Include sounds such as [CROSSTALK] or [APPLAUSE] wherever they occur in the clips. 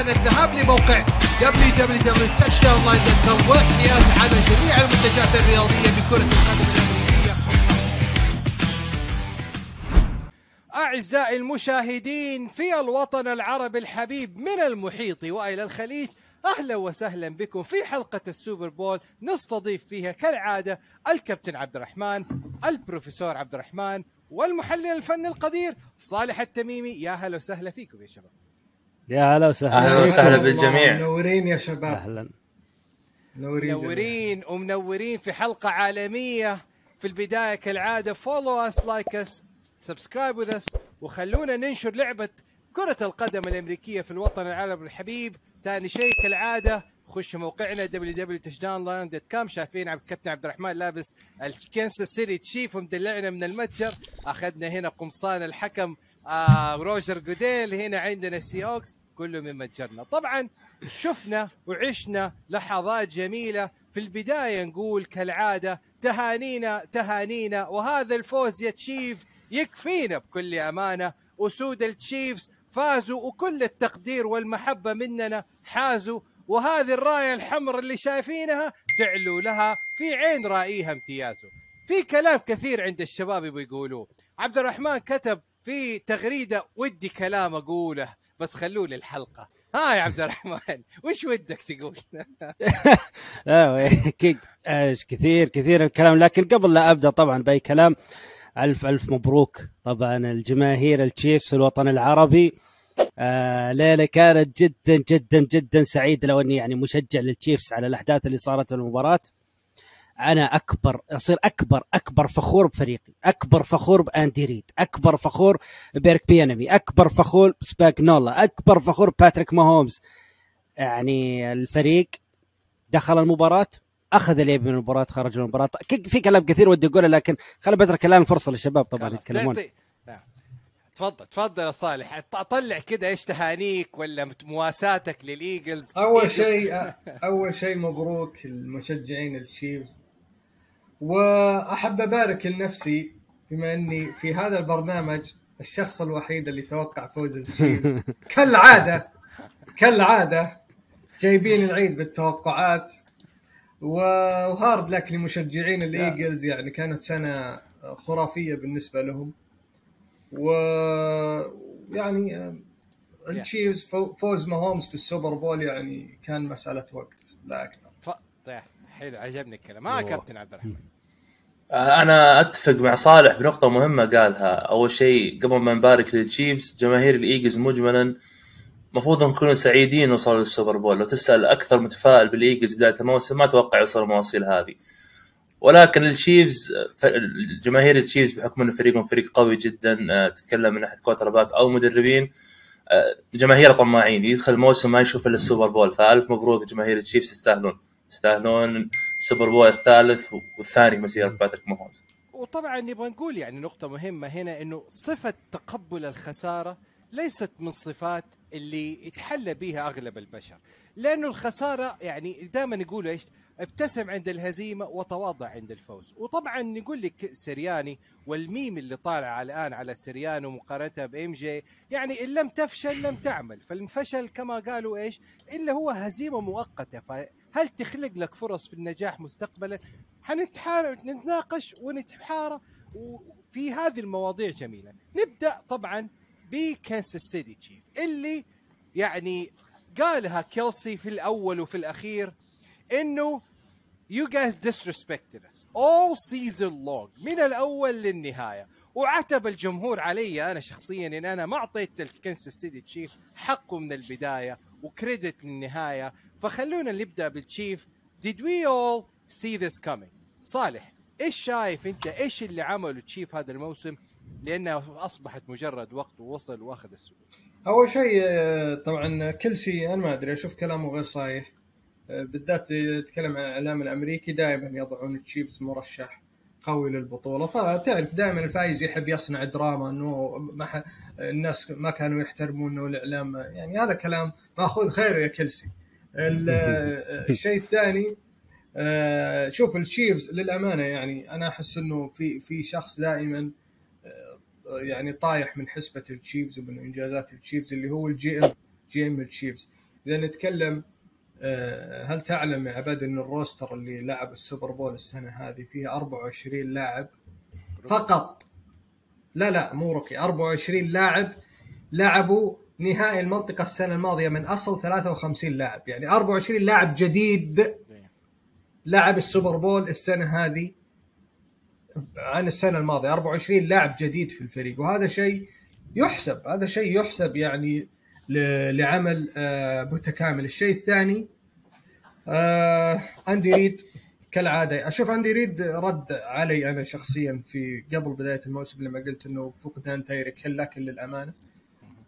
الآن الذهاب لموقع www.touchdownline.com والاحتياز على جميع المنتجات الرياضية بكرة القدم الأمريكية. أعزائي المشاهدين في الوطن العربي الحبيب من المحيط وإلى الخليج أهلا وسهلا بكم في حلقة السوبر بول. نستضيف فيها كالعادة الكابتن عبد الرحمن البروفيسور عبد الرحمن والمحلل الفني القدير صالح التميمي. يا هلا وسهلا فيكم يا شباب. يا هلا وسهلا أهلا وسهلا بالجميع. منورين يا شباب. أهلا. منورين. منورين ومنورين في حلقة عالمية. في البداية كالعادة follow us like us subscribe with us وخلونا ننشر لعبة كرة القدم الأمريكية في الوطن العربي الحبيب. ثاني شيء كالعادة خش موقعنا www.touchdownline.com شايفين عبد الكابتن عبد الرحمن لابس الكنساس سيتي تشيف ومدلعنا من المتجر. أخذنا هنا قمصان الحكم آه روجر جوديل هنا عندنا السي هوكس كله من متجرنا. طبعا شفنا وعشنا لحظات جميلة. في البداية نقول كالعادة تهانينا تهانينا وهذا الفوز يا تشيف يكفينا بكل أمانة. اسود التشيفز فازوا وكل التقدير والمحبة مننا حازوا. وهذه الراية الحمراء اللي شايفينها تعلو لها في عين رائيها امتيازه. في كلام كثير عند الشباب يبغوا يقولوه. عبد الرحمن كتب في تغريدة ودي كلام أقوله بس خلوه للحلقة. ها يا عبد الرحمن وش ودك تقول؟ [LAUGHS] إيش كثير كثير الكلام. لكن قبل لا أبدأ طبعا بأي كلام ألف ألف مبروك طبعا الجماهير التشيفز الوطن العربي. آه ليلة كانت جدا جدا جدا سعيدة لو أني يعني مشجع للتشيفز على الأحداث اللي صارت في المباراة. أنا أكبر أصير أكبر أكبر فخور بفريقي أكبر فخور بأندي ريد أكبر فخور بإريك بيانمي أكبر فخور بسباجنولو أكبر فخور باتريك ماهومز. يعني الفريق دخل المباراة أخذ اليد من المباراة خرج من المباراة. ك- في كلام كثير ودي أقوله لكن خليني بترك الآن الفرصه للشباب طبعا يتكلمون. نعم. تفضل تفضل يا صالح. طلع كده إيش تهانيك ولا مواساتك للإيجلز؟ أول شيء [LAUGHS] أول شيء مبروك المشجعين التشيفز وأحب أبارك لنفسي بما أني في هذا البرنامج الشخص الوحيد اللي توقع فوز التشيفز [LAUGHS] كالعادة كالعادة جايبين العيد بالتوقعات. و hard luck لمشجعين الإيجلز يعني كانت سنة خرافية بالنسبة لهم. و يعني التشيفز فو- فوز ماهومز في السوبر بول يعني كان مسألة وقت لا أكثر. ف... حلو عجبني الكلام. ها كابتن عبد الرحمن. أنا أتفق مع صالح بنقطة مهمة قالها. أول شيء قبل ما نبارك للتشيفز جماهير الإيجلز مجملا المفروض نكونوا سعيدين نوصل للسوبر بول. لو تسأل أكثر متفائل بالإيجلز بداية الموسم ما توقع يوصل المواصيل هذه. ولكن التشيفز ف- جماهير التشيفز بحكم انه فريقهم فريق قوي جدا آه، تتكلم من ناحية quarterback أو مدربين آه، جماهير طماعين. يدخل الموسم ما يشوف إلا السوبر بول. فألف مبروك جماهير التشيفز تستاهلون. تستاهلون السوبر بول الثالث والثاني مسيرة باتريك ماهومز وطبعا نبغى نقول يعني نقطة مهمة هنا إنه صفة تقبل الخسارة ليست من صفات اللي يتحلى بها أغلب البشر، لأنه الخسارة يعني دائما يقولوا إيش؟ ابتسم عند الهزيمة وتواضع عند الفوز، وطبعا نقول لك سرياني والميم اللي طالع الآن على سرياني ومقارنتها بام جي، يعني إن لم تفشل لم تعمل، فالفشل كما قالوا إيش؟ إلا هو هزيمة مؤقتة، فهل تخلق لك فرص في النجاح مستقبلا؟ حنتحار نتناقش ونتحارى وفي هذه المواضيع جميلة. نبدأ طبعا بكنساس سيتي تشيف اللي يعني قالها كيلسي في الأول وفي الأخير إنه you guys disrespected us all season long من الأول للنهاية. وعتب الجمهور علي أنا شخصيا إن أنا ما أعطيت الكنساس سيتي تشيف حقه من البداية. وكريدت للنهايه فخلونا نبدأ بالتشيف. Did we all see this coming? صالح إيش شايف أنت؟ إيش اللي عمله تشيف هذا الموسم؟ لانها أصبحت مجرد وقت ووصل وأخذ السوق. أول شيء آه، طبعا كل شيء أنا ما أدري أشوف كلامه غير صحيح. آه، بالذات يتكلم عن الإعلام الأمريكي دائما يضعون التشيفز مرشح. قوي للبطولة. فتعرف دائما الفايز يحب يصنع دراما إنه ما ح... الناس ما كانوا يحترمونه الإعلام يعني هذا كلام مأخوذ خيره يا كلسي ال- [LAUGHS] الشيء الثاني آه، شوف التشيفز للأمانة يعني أنا أحس إنه في في شخص دائما آه، يعني طايح من حسبة التشيفز ومن إنجازات التشيفز اللي هو ال GM GM التشيفز إذا نتكلم هل تعلم يا عباد إن ال roster اللي لعب السوبر بول السنة هذه فيه 24 لاعب فقط؟ لا لا مو rookie 24 لاعب لعبوا نهائي المنطقة السنة الماضية من أصل 53 لاعب. يعني 24 لاعب جديد لعب السوبر بول السنة هذه عن السنة الماضية. 24 لاعب جديد في الفريق. وهذا شيء يحسب هذا شيء يحسب يعني لعمل آه، متكامل. الشيء الثاني آه، أندي ريد كالعادة. أشوف أندي ريد رد علي أنا شخصيا في قبل بداية الموسم لما قلت إنه فقدان تايريك هيل لكن للأمانة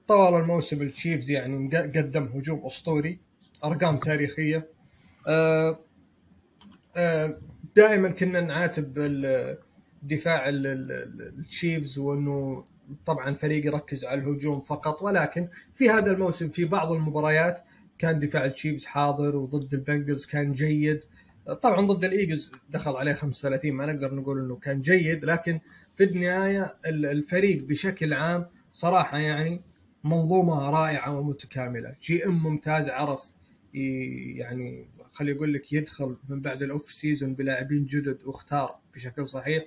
طوال الموسم التشيفز يعني قدم هجوم أسطوري أرقام تاريخية. آه، دائما كنا نعاتب دفاع ال- ال- ال- التشيفز وإنه طبعا فريق يركز على الهجوم فقط. ولكن في هذا الموسم في بعض المباريات كان دفاع التشيفز حاضر وضد البنجلز كان جيد. طبعا ضد الإيجلز دخل عليه 35 ما نقدر نقول إنه كان جيد لكن في النهاية ال- الفريق بشكل عام صراحة يعني منظومة رائعة ومتكاملة. GM ممتاز عرف يعني خلي أقول لك يدخل من بعد ال off season بلاعبين جدد واختار بشكل صحيح.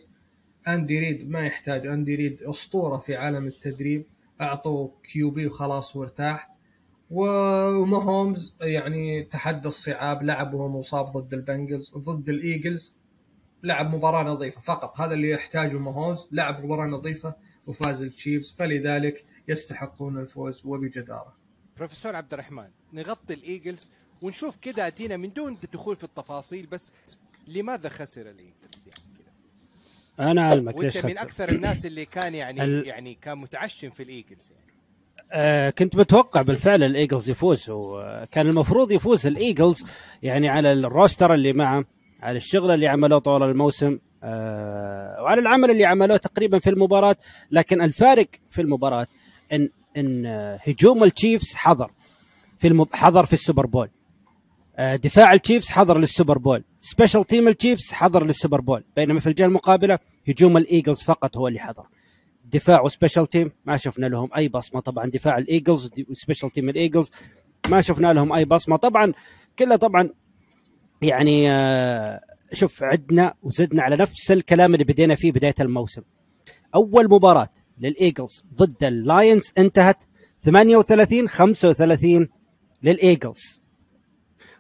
أندي ريد ما يحتاج أندي ريد أسطورة في عالم التدريب. أعطوه QB وخلاص وارتاح. وماهومز يعني تحدى الصعاب لعب وهو مصاب ضد البنجلز ضد الإيجلز. لعب مباراة نظيفة فقط هذا اللي يحتاجه ماهومز لعب مباراة نظيفة وفاز التشيفز فلذلك يستحقون الفوز وبجدارة. بروفيسور عبد الرحمن نغطي الإيجلز ونشوف كده أتينا من دون الدخول في التفاصيل بس لماذا خسر الإيجلز؟ أنا أعلمك ليش وانت من. أكثر الناس اللي كان يعني ال- يعني كان متعشم في الإيجلز يعني. آه كنت متوقع بالفعل الإيجلز يفوز وكان المفروض يفوز الإيجلز يعني على ال roster اللي معه على الشغل اللي عملوه طوال الموسم آه وعلى العمل اللي عملوه تقريبا في المباراة. لكن الفارق في المباراة ان إن آه، هجوم التشيفز حضر في المب... حضر في السوبر بول. دفاع التشيفز حضر للسوبر بول. special team التشيفز حضر للسوبر بول. بينما في الجهة المقابلة هجوم الإيجلز فقط هو اللي حضر دفاع و special team ما شفنا لهم أي بصمة. طبعا دفاع الإيجلز و special team الإيجلز ما شفنا لهم أي بصمة. طبعا كلها طبعا يعني آه، شوف عدنا وزدنا على نفس الكلام اللي بدينا فيه بداية الموسم. أول مباراة للإيجلز ضد اللاينز انتهت 38 35 للإيجلز.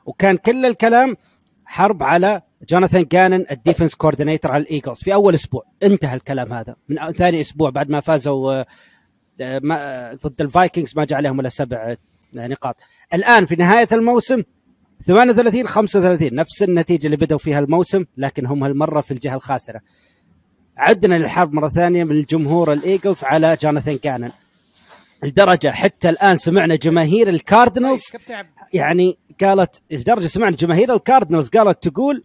وكان كل الكلام حرب على جوناثان جانن ال defense coordinator على الإيجلز في أول أسبوع. انتهى الكلام هذا. من ثاني أسبوع بعد ما فازوا آه، ما ضد الفايكنجز ما جاء عليهم إلا سبع آه، نقاط. الآن في نهاية الموسم 38 35 نفس النتيجة اللي بدأوا فيها الموسم لكن هم هالمرة في الجهة الخاسرة. عدنا للحرب مرة ثانية من الجمهور الإيجلز على جوناثان جانن. لدرجة حتى الآن سمعنا جماهير الكاردينالز طيب، يعني قالت لدرجة سمعنا جماهير الكاردينالز قالت تقول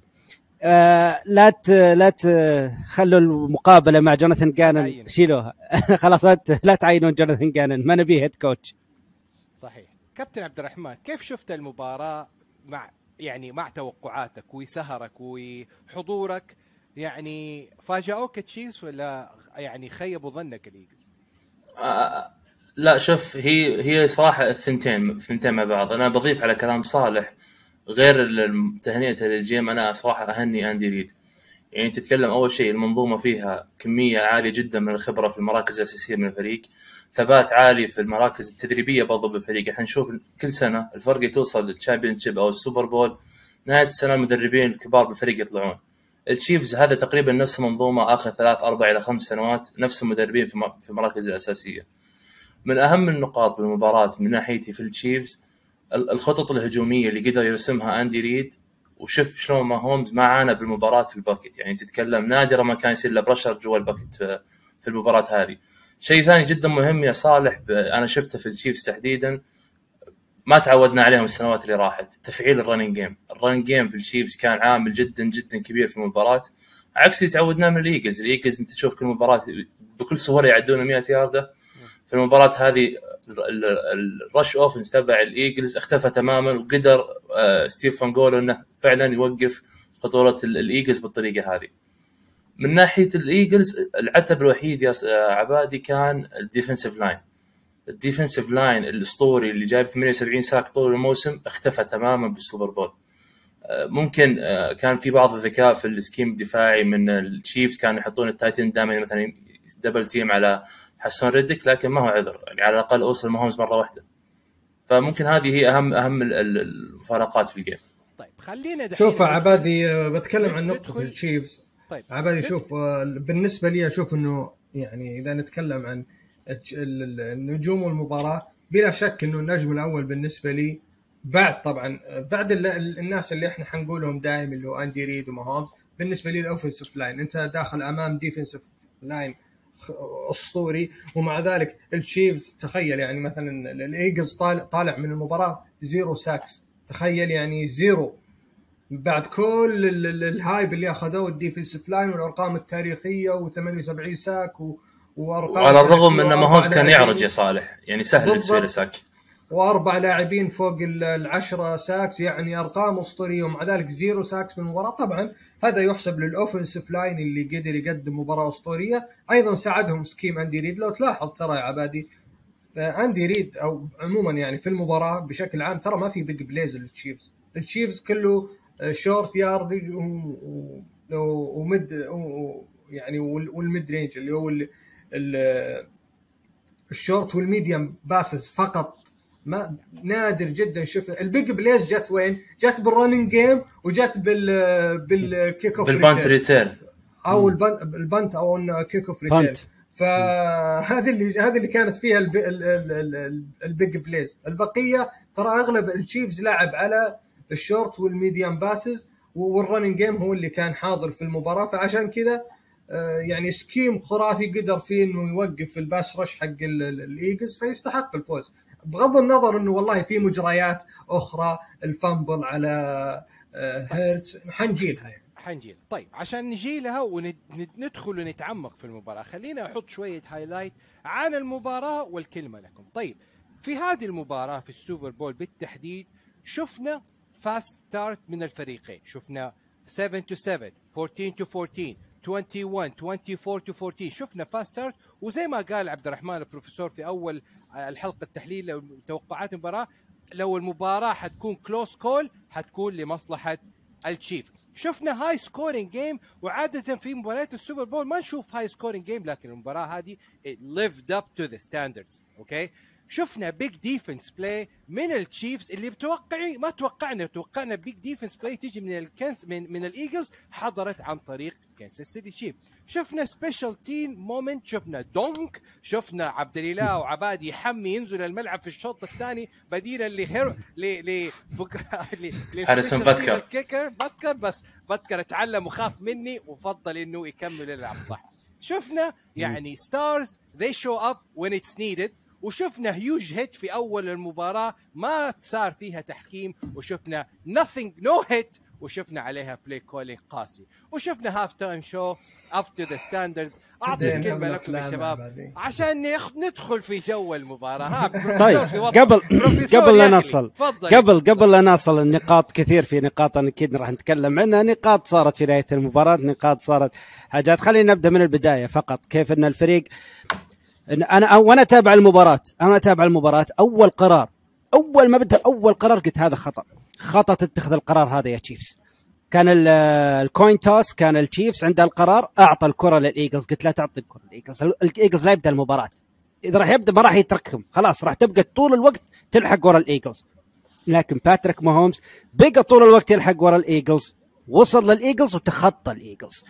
آه لا ت لا تخلوا المقابلة مع جوناثان جانن. شيلوها [LAUGHS] خلاص لا ت- لا تعينون جوناثان جانن ما نبيه head coach صحيح كابتن عبد الرحمن كيف شفت المباراة مع يعني مع توقعاتك وسهرك وحضورك يعني فاجأوك تشيفز ولا يعني خيبوا ظنك الإيجلز؟ لا شوف هي هي صراحة الثنتين الثنتين مع بعض. أنا بضيف على كلام صالح غير تهنئته لل GM. أنا صراحة أهني أندي ريد. يعني تتكلم أول شيء المنظومة فيها كمية عالية جدا من الخبرة في المراكز الأساسية من الفريق. ثبات عالي في المراكز التدريبية برضو بالفريق. إحنا نشوف كل سنة الفرق توصل لل champion أو السوبر بول نهاية السنة المدربين الكبار بالفريق يطلعون. التشيفز هذا تقريبا نفس المنظومه آخر ثلاث أربع إلى خمس سنوات نفس المدربين في المراكز الأساسية. من أهم النقاط بالمباراة من ناحيتي في التشيفز ال- الخطط الهجومية اللي قدر يرسمها أندي ريد وشوف شلون ماهومز ما عانى بالمباراة في ال pocket. يعني تتكلم نادرا ما كان يصير له pressure جوا ال pocket في, المباراة هذه. شيء ثاني جدا مهم يا صالح أنا شفته في التشيفز تحديدا. ما تعودنا عليهم السنوات اللي راحت. تفعيل ال running game ال running game في الشيفز كان عامل جدا جدا كبير في المباراة. عكس اللي تعودناه من الإيجلز. الإيجلز أنت تشوف كل مباراة بكل سهولة يعدون 100 ياردة. في المباراة هذه ال- ال- ال rush offense تبع الإيجلز اختفى تماما وقدر آه، ستيف فانجولو إنه فعلا يوقف خطورة ال- الإيجلز بالطريقة هذه. من ناحية الإيجلز العتب الوحيد يا آه، عبادي كان ال defensive line. ال defensive line الأسطوري اللي جايب 78 sack طول الموسم اختفى تماما بالسوبر بول. آه، ممكن كان في بعض الذكاء في ال scheme الدفاعي من التشيفز كانوا يحطون ال tight end دائما مثلا double team على حسون ريدك لكن ما هو عذر. يعني على الأقل أوصل ماهومز مرة واحدة. فممكن هذه هي اهم أهم ال- ال- المفارقات في ال game. طيب خلينا دحين شوف عبادي آه، بتكلم عن نقطة ندخل- التشيفز طيب عبادي شوف آه، بالنسبة لي أشوف أنه يعني إذا نتكلم عن الج- ال- ال- النجوم والمباراة بلا شك أنه النجم الأول بالنسبة لي بعد طبعا آه، بعد ال- ال- الناس اللي إحنا حنقولهم دائما اللي هو أندي ريد وماهومز بالنسبة لي ال offensive line أنت داخل أمام defensive line اسطوري ومع ذلك التشيفز تخيل يعني مثلا ال- الإيجلز طالع طالع من المباراة zero sacks. تخيل يعني zero. بعد كل ال- ال- ال hype اللي أخذوه ال defensive line والأرقام التاريخية و78 sack و... وأرقام وعلى الرغم أن وأربع ماهومز كان يعرج يا صالح. يعني سهل. تصير sack وأربع لاعبين فوق ال- العشرة sacks يعني أرقام أسطورية ومع ذلك zero sacks في المباراه طبعا هذا يحسب لل offensive line اللي قدر يقدم مباراة أسطورية. أيضا ساعدهم scheme أندي ريد. لو تلاحظ ترى يا عبادي آه، أندي ريد أو عموما يعني في المباراة بشكل عام ترى ما في big plays للتشيفز. التشيفز كله short yardage و- و- و- و mid و- يعني وال- وال mid range اللي هو ال- ال- ال short وال medium passes فقط. ما نادر جدا شوف ال big plays جت وين؟ جت بال running game وجت بال بال kick off بال punt return أو ال punt أو kick off return. فهذه اللي هذه اللي كانت فيها الب- ال- ال- ال- ال big plays. البقية ترى أغلب التشيفز لعب على ال short وال medium passes وال running game هو اللي كان حاضر في المباراة. فعشان كذا آه، يعني scheme خرافي قدر فيه إنه يوقف ال pass rush حق ال- ال- الايجلز فيستحق الفوز. بغض النظر إنه والله في مجريات أخرى ال fumble على آه، هيرتز حنجيلها يعني. حنجي طيب عشان نجي لها وندخل ونتعمق في المباراة. خلينا أحط شوية highlight عن المباراة والكلمة لكم. طيب في هذه المباراة في السوبر بول بالتحديد شفنا fast start من الفريقين. شفنا 7 to 7 14 to 14 21 24 to 14 شفنا fast start وزي ما قال عبد الرحمن البروفيسور في أول الحلقة التحليل توقعات المباراة لو المباراة حتكون close call حتكون لمصلحة التشيف شفنا high scoring game وعادة في مباريات السوبر بول ما نشوف high scoring game لكن المباراة هذه lived up to the standards okay شفنا big defense play من التشيفز اللي بتوقعي ما توقعنا توقعنا big defense play تيجي من الكنس من من الايجلز حضرت عن طريق كنساس سيتي تشيف شفنا special team moment شفنا doink شفنا عبد الإله [LAUGHS] وعبادي حمي ينزل الملعب في الشوط الثاني بديلا لهيرو ل ل [LAUGHS] ل هاريسون باتكر. باتكر بس باتكر اتعلم وخاف مني وفضل إنه يكمل يلعب صح. شفنا يعني stars they show up when it's needed. وشفنا huge hit في أول المباراة ما صار فيها تحكيم وشفنا nothing no hit وشفنا عليها play calling قاسي. وشفنا half time show up to the standards أعطي بعدين الكلمة لكم يا شباب. عشان نخ- ندخل في جو المباراة. ها طيب. قبل قبل لا. نصل. قبل قبل لا نصل النقاط كثير في نقاط أنا أكيد راح نتكلم عنها. نقاط صارت في نهاية المباراة نقاط صارت حاجات. خلينا نبدأ من البداية فقط. كيف إن الفريق أنا وأنا أتابع المباراة. أنا أتابع المباراة. أول قرار. أول ما بدأ أول قرار قلت هذا خطأ. خطأ تتخذ القرار هذا يا تشيفز كان ال- ال coin toss كان التشيفز عنده القرار أعطى الكرة للإيجلز. قلت لا تعطي الكرة للإيجلز. الإيجلز لا يبدأ المباراة. إذا راح يبدأ ما راح يتركهم. خلاص راح تبقى طول الوقت تلحق ورا الإيجلز. لكن باتريك ماهومز بقى طول الوقت يلحق ورا الإيجلز. وصل للإيجلز وتخطى الإيجلز.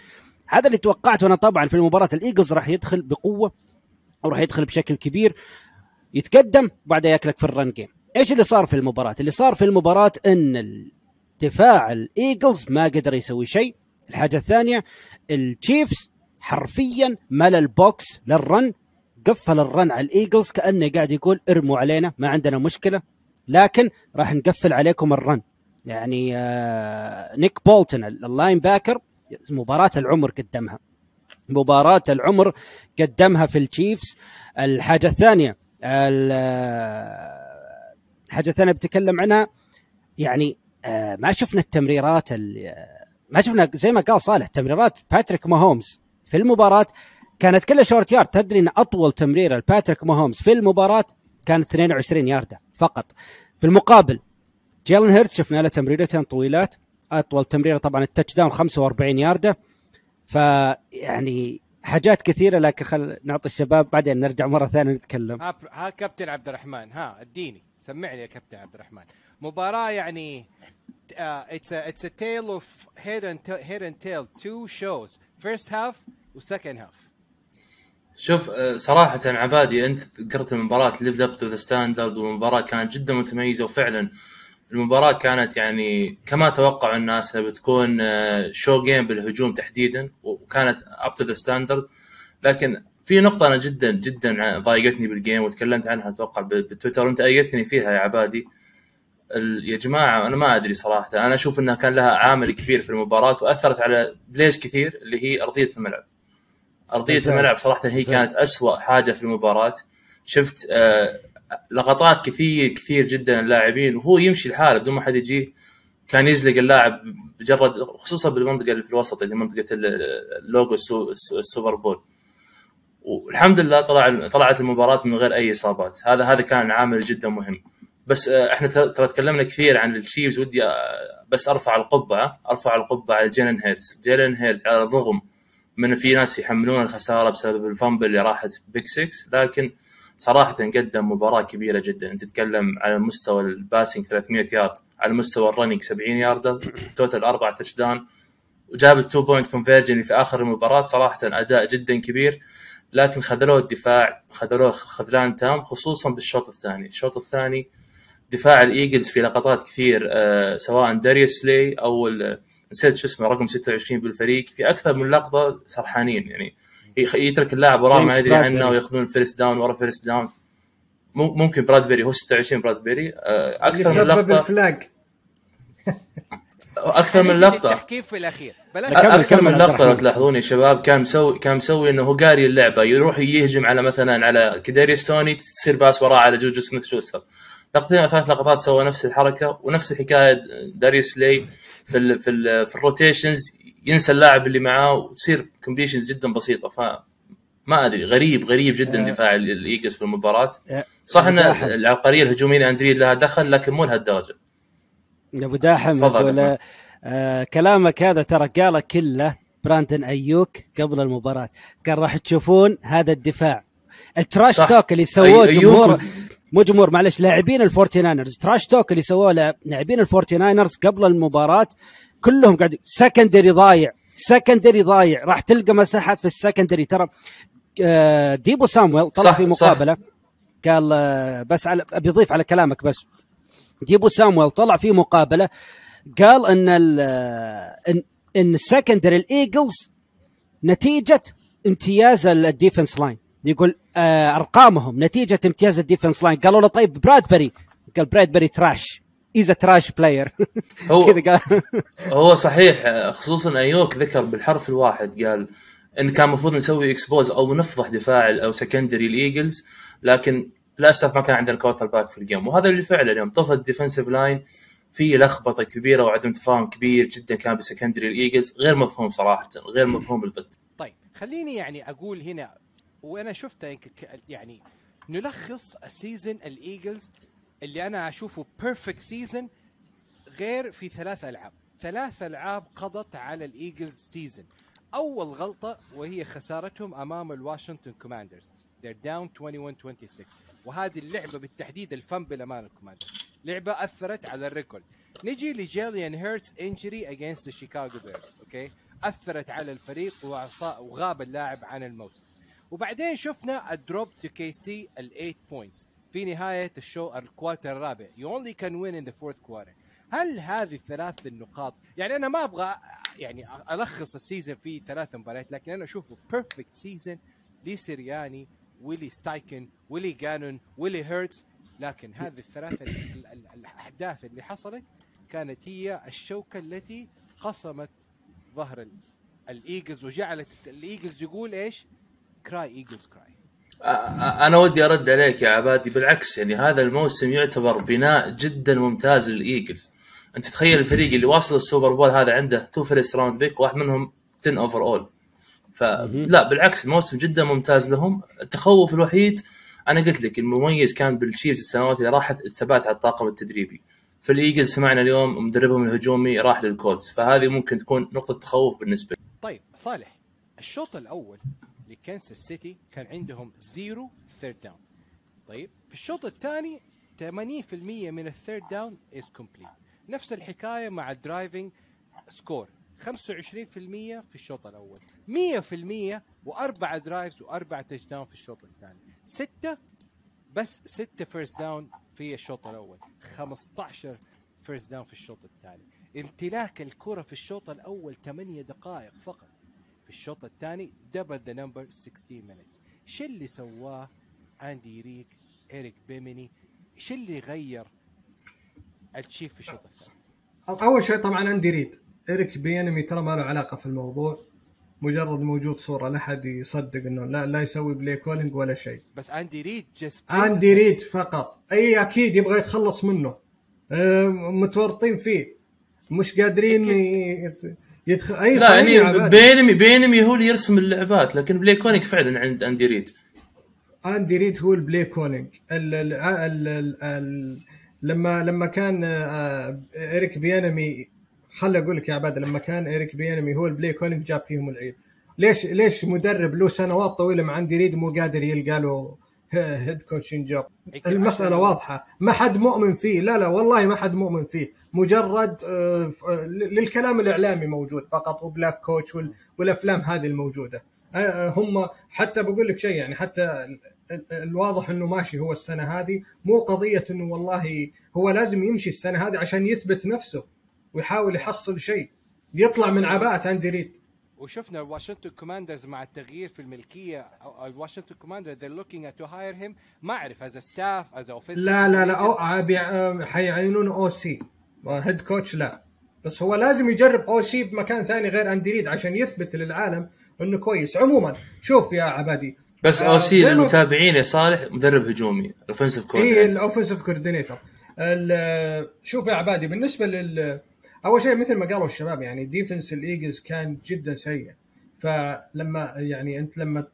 هذا اللي توقعته أنا. طبعا في المباراة الإيجلز راح يدخل بقوة. وراح يدخل بشكل كبير يتقدم بعدها ياكلك في ال run game إيش اللي صار في المباراة؟ اللي صار في المباراة إن دفاع الإيجلز ما قدر يسوي شيء. الحاجة الثانية التشيفز حرفيا ملى ال box لل run قفل ال run على الإيجلز كأنه قاعد يقول ارموا علينا ما عندنا مشكلة. لكن راح نقفل عليكم ال run يعني آه نيك بولتون ال linebacker مباراة العمر قدمها. مباراة العمر قدمها في التشيفز. الحاجة الثانية ال- الحاجة الثانية بتكلم عنها يعني آه، ما شفنا التمريرات ال- ما شفنا زي ما قال صالح تمريرات باتريك ماهومز في المباراة كانت كلها short yard. تدري إن أطول تمريره لباتريك ماهومز في المباراة كانت 22 ياردة فقط. بالمقابل جيلن هيرتز شفنا له تمريرتين طويلات. أطول تمريرة طبعا ال touchdown 45 ياردة. فيعني حاجات كثيرة لكن خل نعطي الشباب بعدين نرجع مرة ثانية نتكلم ها, ها كابتن عبد الرحمن ها اديني سمعني يا كابتن عبد الرحمن. مباراة يعني it's it's a tale of head and head and tail two shows first half و second half شوف آه، صراحة عبادي أنت ذكرت المباراة lived up to the standard والمباراة كانت جدا متميزة وفعلا المباراة كانت يعني كما توقع الناس بتكون show game بالهجوم تحديدا وكانت up to the standard لكن في نقطة أنا جدا جدا ضايقتني بال game وتكلمت عنها أتوقع بالتويتر وأنت أيدتني فيها يا عبادي. ال- يا جماعة أنا ما أدري صراحة. أنا أشوف أنها كان لها عامل كبير في المباراة وأثرت على plays كثير اللي هي أرضية الملعب. أرضية. الملعب صراحة هي كانت أسوأ حاجة في المباراة. شفت آه، لقطات كثير كثير جدا اللاعبين وهو يمشي لحاله بدون ما حد يجيه. كان يزلق اللاعب مجرد خصوصا بالمنطقة اللي في الوسط اللي منطقة ال- اللوجو السو- السوبر بول. والحمد لله طلع طلعت المباراة من غير أي إصابات. هذا هذا كان عامل جدا مهم. بس آه، إحنا ترى تكلمنا كثير عن التشيفز ودي آه، بس أرفع القبعة أرفع القبعة على جيلن هيرتز. جيلن هيرتز على الرغم من في ناس يحملون الخسارة بسبب ال fumble اللي راحت pick 6 لكن صراحة قدم مباراة كبيرة جدا. أنت تتكلم على مستوى ال passing 300 يارد على مستوى ال running 70 يارده [COUGHS] total أربع touchdown وجاب ال two point conversion في آخر المباراة صراحة أداء جدا كبير. لكن خذلوه الدفاع خذلوه خذلان تام خصوصا بالشوط الثاني. الشوط الثاني دفاع الإيجلز في لقطات كثير آه، سواء داريوس سلاي أو نسيت شو اسمه رقم 26 بالفريق في أكثر من لقطة سرحانين. يعني يترك اللاعب وراه ما يدري. عنه وياخذون first down ورا first down مم- ممكن برادبري هو 26 برادبري آه، أكثر من لقطه ال flag. [LAUGHS] أكثر من لقطة. للتحكيم في الأخير. بلاش أكثر من لقطة لو. تلاحظون يا شباب كان مسوي كان مسوي إنه هو قاري اللعبة يروح يهجم على مثلا على كداريوس توني تصير pass وراه على جوجو سميث شوستر. لقطتين أو ثلاث لقطات سوى نفس الحركة ونفس الحكاية داريوس سلاي في ال في ال في ال rotations. ينسى اللاعب اللي معاه وتصير completions جدا بسيطة. ف ما أدري غريب غريب جدا آه. دفاع ال- الإيجلز في المباراة. آه، صح إن. العبقرية الهجومية اندي ريد لها دخل لكن مو لهالدرجة. يا أبو داحم عبد آه كلامك هذا ترى قاله كله براندن أيوك قبل المباراة. قال راح تشوفون هذا الدفاع. ال trash. talk اللي سووه أي- جمهور مو جمهور معلش لاعبين الفورتي ناينرز trash talk اللي سووه لا- لاعبين الفورتي ناينرز قبل المباراة كلهم قاعد secondary ضايع secondary ضايع. راح تلقى مساحات في ال secondary ترى آه، ديبو سامويل طلع صح، في صح. مقابلة قال آه، بس على ابي اضيف على كلامك بس. ديبو سامويل طلع في مقابلة قال إن ال إن إن ال secondary الايجلز نتيجة امتياز ال defense line يقول آه أرقامهم نتيجة امتياز ال defense line قالوا له طيب برادبري. قال برادبري trash is trash player هو كذا قال. [LAUGHS] هو صحيح خصوصا أيوك ذكر بالحرف الواحد قال إن كان المفروض نسوي expose أو نفضح دفاع أو secondary الايجلز لكن للاسف ما كان عندنا quarterback في ال game وهذا اللي فعلا يوم طفى ال defensive line في لخبطة كبيرة وعدم تفاهم كبير جدا كان ب secondary الايجلز غير مفهوم صراحة غير مفهوم البتة طيب خليني يعني أقول هنا وأنا شفته يعني نلخص ال season الايجلز اللي أنا أشوفه perfect season غير في ثلاث ألعاب. ثلاث ألعاب قضت على الإيجلز season أول غلطة وهي خسارتهم أمام الواشنطن كوماندرز they're down 21 26 وهذه اللعبة بالتحديد ال fumble أمام الكوماندرز لعبة أثرت على ال record. نجي لجيلين هيرتس injury against الشيكاغو بيرز أوكي أثرت على الفريق وغاب اللاعب عن الموسم. وبعدين شفنا ال drop to KC ال 8 points في نهاية الشو ال quarter الرابع. you only can win in the fourth quarter هل هذه الثلاث النقاط يعني أنا ما أبغى يعني ألخص ال season في ثلاث مباريات لكن أنا أشوفه perfect season لسيرياني ولي ستايكن ولي جانون ولي هيرتز. لكن هذه الثلاث ال- ال- ال- الأحداث اللي حصلت كانت هي الشوكة التي قصمت ظهر ال- الإيجلز وجعلت الإيجلز يقول إيش؟ cry Eagles cry أنا ودي أرد عليك يا عبادي بالعكس يعني هذا الموسم يعتبر بناء جدا ممتاز للإيجلز. أنت تخيل الفريق اللي واصل السوبر بول هذا عنده two first round pick واحد منهم 10 overall فلا بالعكس الموسم جدا ممتاز لهم. التخوف الوحيد أنا قلت لك المميز كان بالتشيفز السنوات اللي راحت الثبات على الطاقم التدريبي. في الايجلز سمعنا اليوم مدربهم الهجومي راح للكولز. فهذه ممكن تكون نقطة تخوف بالنسبة لي. طيب صالح الشوط الأول لكنساس سيتي كان عندهم zero third down. طيب في الشوط الثاني 80% من ال third down is complete نفس الحكاية مع ال driving score 25% في الشوط الأول. 100% وأربع drives وأربع touchdown في الشوط الثاني. ستة بس ستة first down في الشوط الأول. 15 first down في الشوط الثاني. امتلاك الكرة في الشوط الأول 8 دقائق فقط. في الشوط الثاني. double the number 16 minutes. شو اللي سواه اندي ريد ايريك بيانمي شو اللي غير التشيف في الشوط الثاني؟ أول شيء طبعا اندي ريد ايريك بيانمي ترى ما له علاقة في الموضوع. مجرد موجود صورة لا أحد يصدق إنه لا لا يسوي play calling ولا شيء. بس اندي ريد just اندي ريد فقط. أي أكيد يبغى يتخلص منه. متورطين فيه. مش قادرين يت- يدخل أي لا يعني. بيانمي بيانمي هو اللي يرسم اللعبات لكن play calling فعلا عند أندي ريد. أندي ريد هو ال play calling ال ال ال ال ال لما لما كان آه، إيريك بيانمي خل أقول لك يا عباد لما كان إيريك بيانمي هو ال play calling جاب فيهم العيد. ليش ليش مدرب له سنوات طويلة مع أندي ريد مو قادر يلقى له head coaching job المسألة واضحة. ما حد مؤمن فيه. لا لا والله ما حد مؤمن فيه. مجرد آه، آه، للكلام الإعلامي موجود فقط و black coach وال- والأفلام هذه الموجودة. آه، هم حتى بقول لك شيء يعني حتى ال- ال- الواضح إنه ماشي هو السنة هذه. مو قضية إنه والله هو لازم يمشي السنة هذه عشان يثبت نفسه ويحاول يحصل شيء يطلع من عباءة اندي ريد وشفنا الواشنطن كوماندرز مع التغيير في الملكية الواشنطن كوماندر they're looking at to hire him. ما أعرف as staff as office لا لا لا أو آه، حيعينونه OC head coach لا. بس هو لازم يجرب OC بمكان ثاني غير أندي ريد عشان يثبت للعالم إنه كويس. عموما شوف يا عبادي. بس آه، OC زي ما- للمتابعين يا صالح مدرب هجومي offensive هي coordinator ال offensive coordinator شوف يا عبادي بالنسبة لل أول شيء مثل ما قالوا الشباب يعني defense الايجلز كان جدا سيء. فلما يعني أنت لما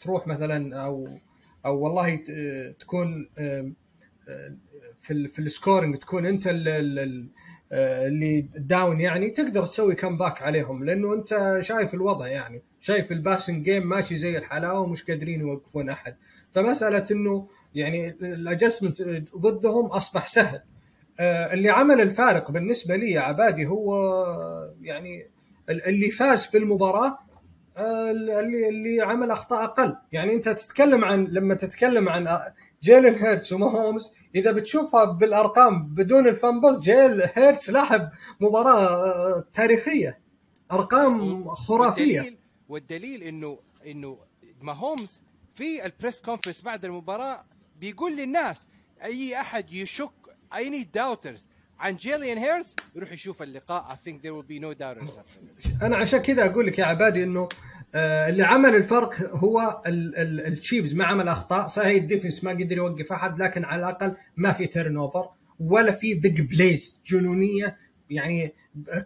تروح مثلا أو أو والله تكون في في ال scoring تكون أنت آه، اللي down يعني تقدر تسوي comeback عليهم لأنه أنت شايف الوضع يعني. شايف ال passing game ماشي زي الحلاوه ومش قادرين يوقفون أحد. فمسألة إنه يعني ال adjustment ضدهم أصبح سهل. اللي عمل الفارق بالنسبة لي يا عبادي هو يعني ال- اللي فاز في المباراة آه، اللي اللي عمل أخطاء أقل. يعني أنت تتكلم عن لما تتكلم عن آه، جيلن هيرتس وماهومز إذا بتشوفها بالأرقام بدون ال fumble جيلن هيرتس لاعب مباراة آه، تاريخية. أرقام خرافية. والدليل, والدليل إنه إنه ماهومز في ال press conference بعد المباراة بيقول للناس أي أحد يشك any doubters عن جيلن هيرتس يروح يشوف اللقاء. I think there will be no doubters. أنا عشان كذا أقول لك يا عبادي إنه آه، اللي عمل الفرق هو ال- ال- التشيفز ما عمل أخطاء. صحيح ال defense ما قدر يوقف أحد لكن على الأقل ما في turnover ولا في big plays جنونية يعني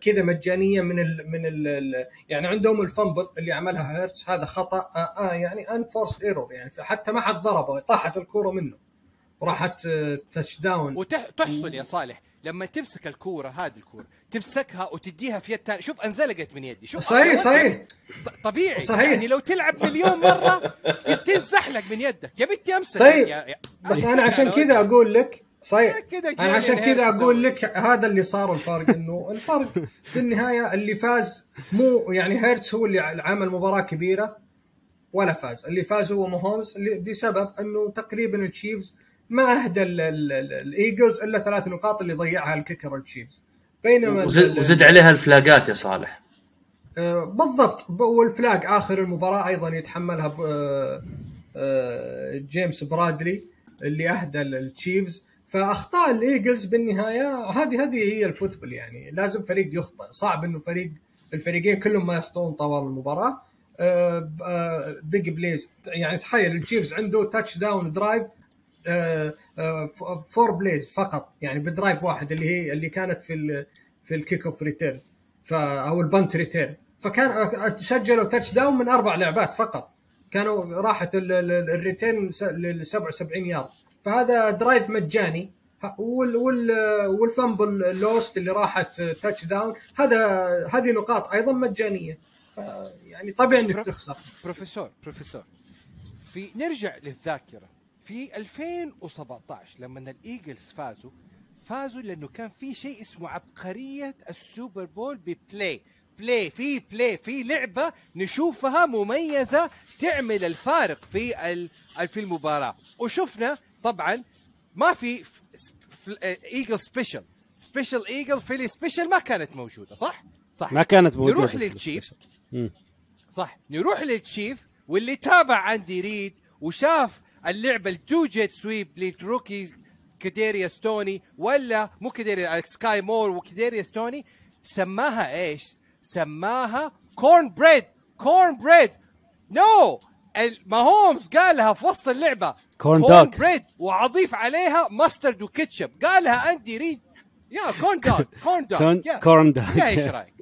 كذا مجانية من ال من ال ال يعني عندهم ال fumble اللي عملها هيرتس هذا خطأ آه آه يعني unforced error يعني حتى ما حد ضربه طاحت الكورة منه. وراحت touch down وتحصل يا صالح. لما تمسك الكورة هذه الكورة تمسكها وتديها في يد ثانية شوف انزلقت من يدي. شوف صحيح صحيح. طبيعي. صحيح. يعني لو تلعب مليون مرة تنزحلق من يدك. يا بنتي أمسك. صحيح. يا- يا- بس أنا عشان كذا أقول لك صحيح. أنا عشان كذا أقول. لك هذا اللي صار الفرق إنه الفرق في النهاية اللي فاز مو يعني هيرتس هو اللي عمل مباراة كبيرة ولا فاز. اللي فاز هو ماهومز بسبب إنه تقريبا التشيفز ما أهدى ال- ال- ال- الإيجلز إلا ثلاث نقاط اللي ضيعها ال kicker التشيفز بينما وزد, وزد عليها الفلاقات يا صالح. آه، بالضبط. وال flag آخر المباراة أيضا يتحملها آه، آه، جيمس برادبيري اللي أهدى التشيفز. فأخطاء الإيجلز بالنهاية هذه هذه هي ال football يعني. لازم فريق يخطئ. صعب إنه فريق الفريقين كلهم ما يخطئون طوال المباراة. big plays يعني تخيل التشيفز عنده touchdown drive four plays فقط يعني ب drive واحد اللي هي اللي كانت في ال في ال kickoff return أو ال punt return فكان سجلوا touchdown من أربع لعبات فقط. كانوا راحت ال- ال- ال return س- لل 77 يارد فهذا drive مجاني. وال وال وال fumble lost اللي راحت touchdown هذا هذه نقاط أيضا مجانية. يعني طبيعي إنك تخسر. بروفيسور بروفيسور. في نرجع للذاكرة. في 2017 لما الايجلز فازوا فازوا لأنه كان في شيء اسمه عبقرية السوبر بول ب play. play في play في لعبة نشوفها مميزة تعمل الفارق في في المباراة. وشفنا طبعا ما في Eagle special special Eagle Philly Special ما كانت موجودة صح؟ صح. ما كانت موجودة نروح للتشيفز. مم. صح. نروح للتشيف واللي تابع أندي ريد وشاف اللعبة التو جيت سويب للروكي كديريا ستوني ولا مو كديريا سكاي مور وكديريا ستوني سماها إيش؟ سماها كورن بريد كورن بريد نو ماهومز قالها في وسط اللعبة كورن. بريد واضيف عليها ماسترد وكاتشب قالها اندي ريد يا corn dog corn dog corn dog. إيش رأيك؟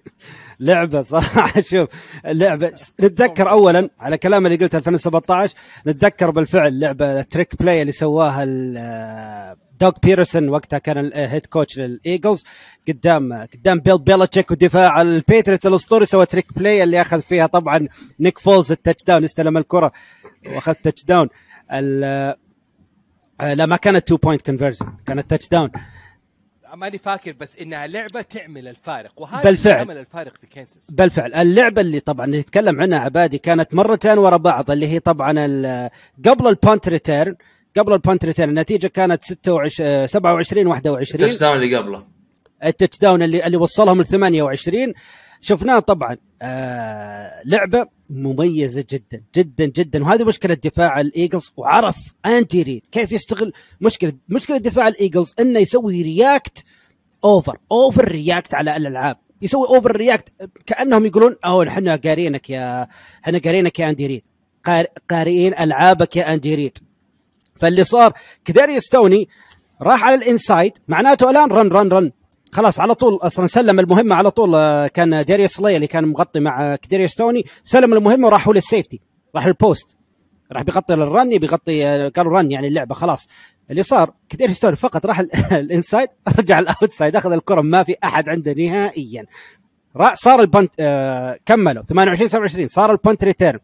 لعبة صراحة. [LAUGHS] شوف اللعبه نتذكر اولا على كلام اللي قلته 2017 نتذكر بالفعل لعبة ال trick play اللي سواها ال- دوغ بيدرسون. وقتها كان ال head coach للإيجلز. قدام قدام بيل بيلتشيك ودفاع الباتريوتس. الاسطوري سوى trick play اللي أخذ فيها طبعا نيك فولز ال touchdown استلم الكرة وأخذ touchdown آه، لا ما كانت 2 point conversion كانت touchdown ماني فاكر بس إنها لعبة تعمل الفارق. وهذا بالفعل. اللي عمل الفارق في كنساس بالفعل اللعبة اللي طبعا نتكلم عنها عبادي كانت مرتين ورا بعض اللي هي طبعا ال- قبل ال punt return. قبل ال punt return. النتيجة كانت 26 27 21 ال touchdown اللي قبله. ال touchdown اللي اللي وصلهم ل 28 شفناه طبعا آه لعبة مميزة جدا جدا جدا. وهذه مشكلة دفاع الإيجلز وعرف أندي ريد كيف يستغل مشكلة مشكلة دفاع الإيجلز إنه يسوي react over over react على الألعاب. يسوي over react كأنهم يقولون أوه إحنا قارينك يا إحنا قارينك يا أندي ريد. قار- قارئين ألعابك يا أندي ريد. فاللي صار كداريوس توني راح على ال inside معناته الآن run run run خلاص على طول أصلا سلم المهمة على طول آه، كان داريوس سلاي اللي كان مغطي مع كداريوس توني. سلم المهمة وراح هو لل safety راح لل post. راح بيغطي لل run بيغطي آه، قالوا run يعني اللعبة خلاص. اللي صار كاداريوس توني فقط راح ال- [LAUGHS] ال inside رجع ال outside أخذ الكرة ما في أحد عنده نهائيا. صار ال punt آه كملوا. 28 27 صار ال punt return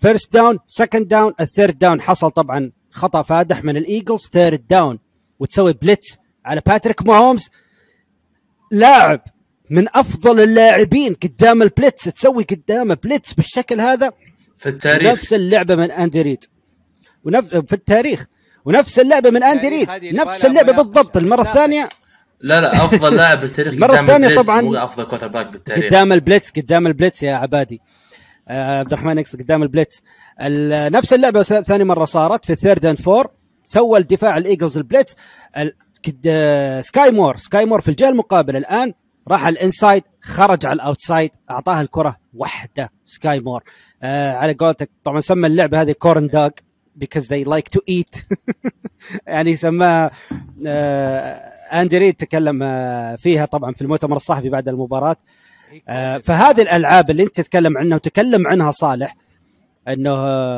first down second down ال third down حصل طبعا خطأ فادح من الإيجلز third down وتسوي blitz على باتريك ماهومز لاعب من أفضل اللاعبين قدام ال blitz تسوي قدامه blitz بالشكل هذا في التاريخ. نفس اللعبة من أندي ريد. ونفس في التاريخ. ونفس اللعبة من أندي التاريخ ريد. نفس اللعبة. بالضبط. المرة. الثانية لا لا أفضل لاعب بالتاريخ [LAUGHS] المرة قدام الثانية ال blitz طبعاً مو أفضل quarterback بالتاريخ. قدام ال blitz قدام ال blitz يا عبادي. آه عبد الرحمن يقصد قدام ال blitz. ال- نفس اللعبة ثاني مرة صارت في ال third and four سوى الدفاع الإيجلز ال blitz. سكاي مور سكاي مور في الجهة المقابلة الآن راح على ال inside خرج على ال outside أعطاها الكرة واحدة سكاي مور آه على قولتك طبعا سمى اللعبة هذه corn dog because they like to eat. [LAUGHS] يعني سماها آه اندي ريد تكلم آه فيها طبعا في المؤتمر الصحفي بعد المباراة. آه، فهذه الألعاب اللي أنت تتكلم عنها وتكلم عنها صالح إنه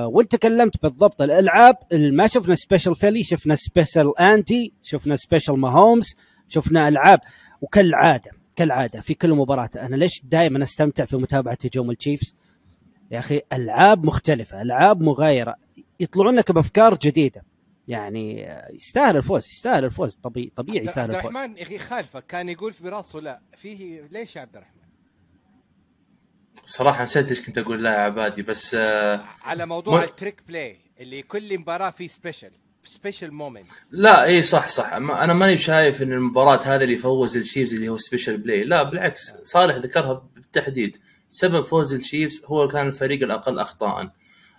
وانت تكلمت بالضبط الألعاب ما شفنا special Philly شفنا special Andy شفنا special Mahomes شفنا ألعاب. وكالعادة كالعادة في كل مباراة أنا ليش دائما أستمتع في متابعة هجوم التشيفز؟ يا أخي ألعاب مختلفة ألعاب مغايرة يطلعون لك بأفكار جديدة. يعني يستاهل الفوز يستاهل الفوز طبيعي طبيعي يستاهل عبد الفوز. الرحمن يا أخي خالفك كان يقول في براسه لا فيه ليش يا عبد الرحمن؟ صراحة نسيت إيش كنت أقول لا يا عبادي بس آه على موضوع ما- ال trick play اللي كل مباراة فيه special special moment لا إي صح صح. ما- أنا ماني شايف إن المباراة هذه اللي فوز التشيفز اللي هو special play لا بالعكس صالح ذكرها بالتحديد. سبب فوز التشيفز هو كان الفريق الأقل اخطاء.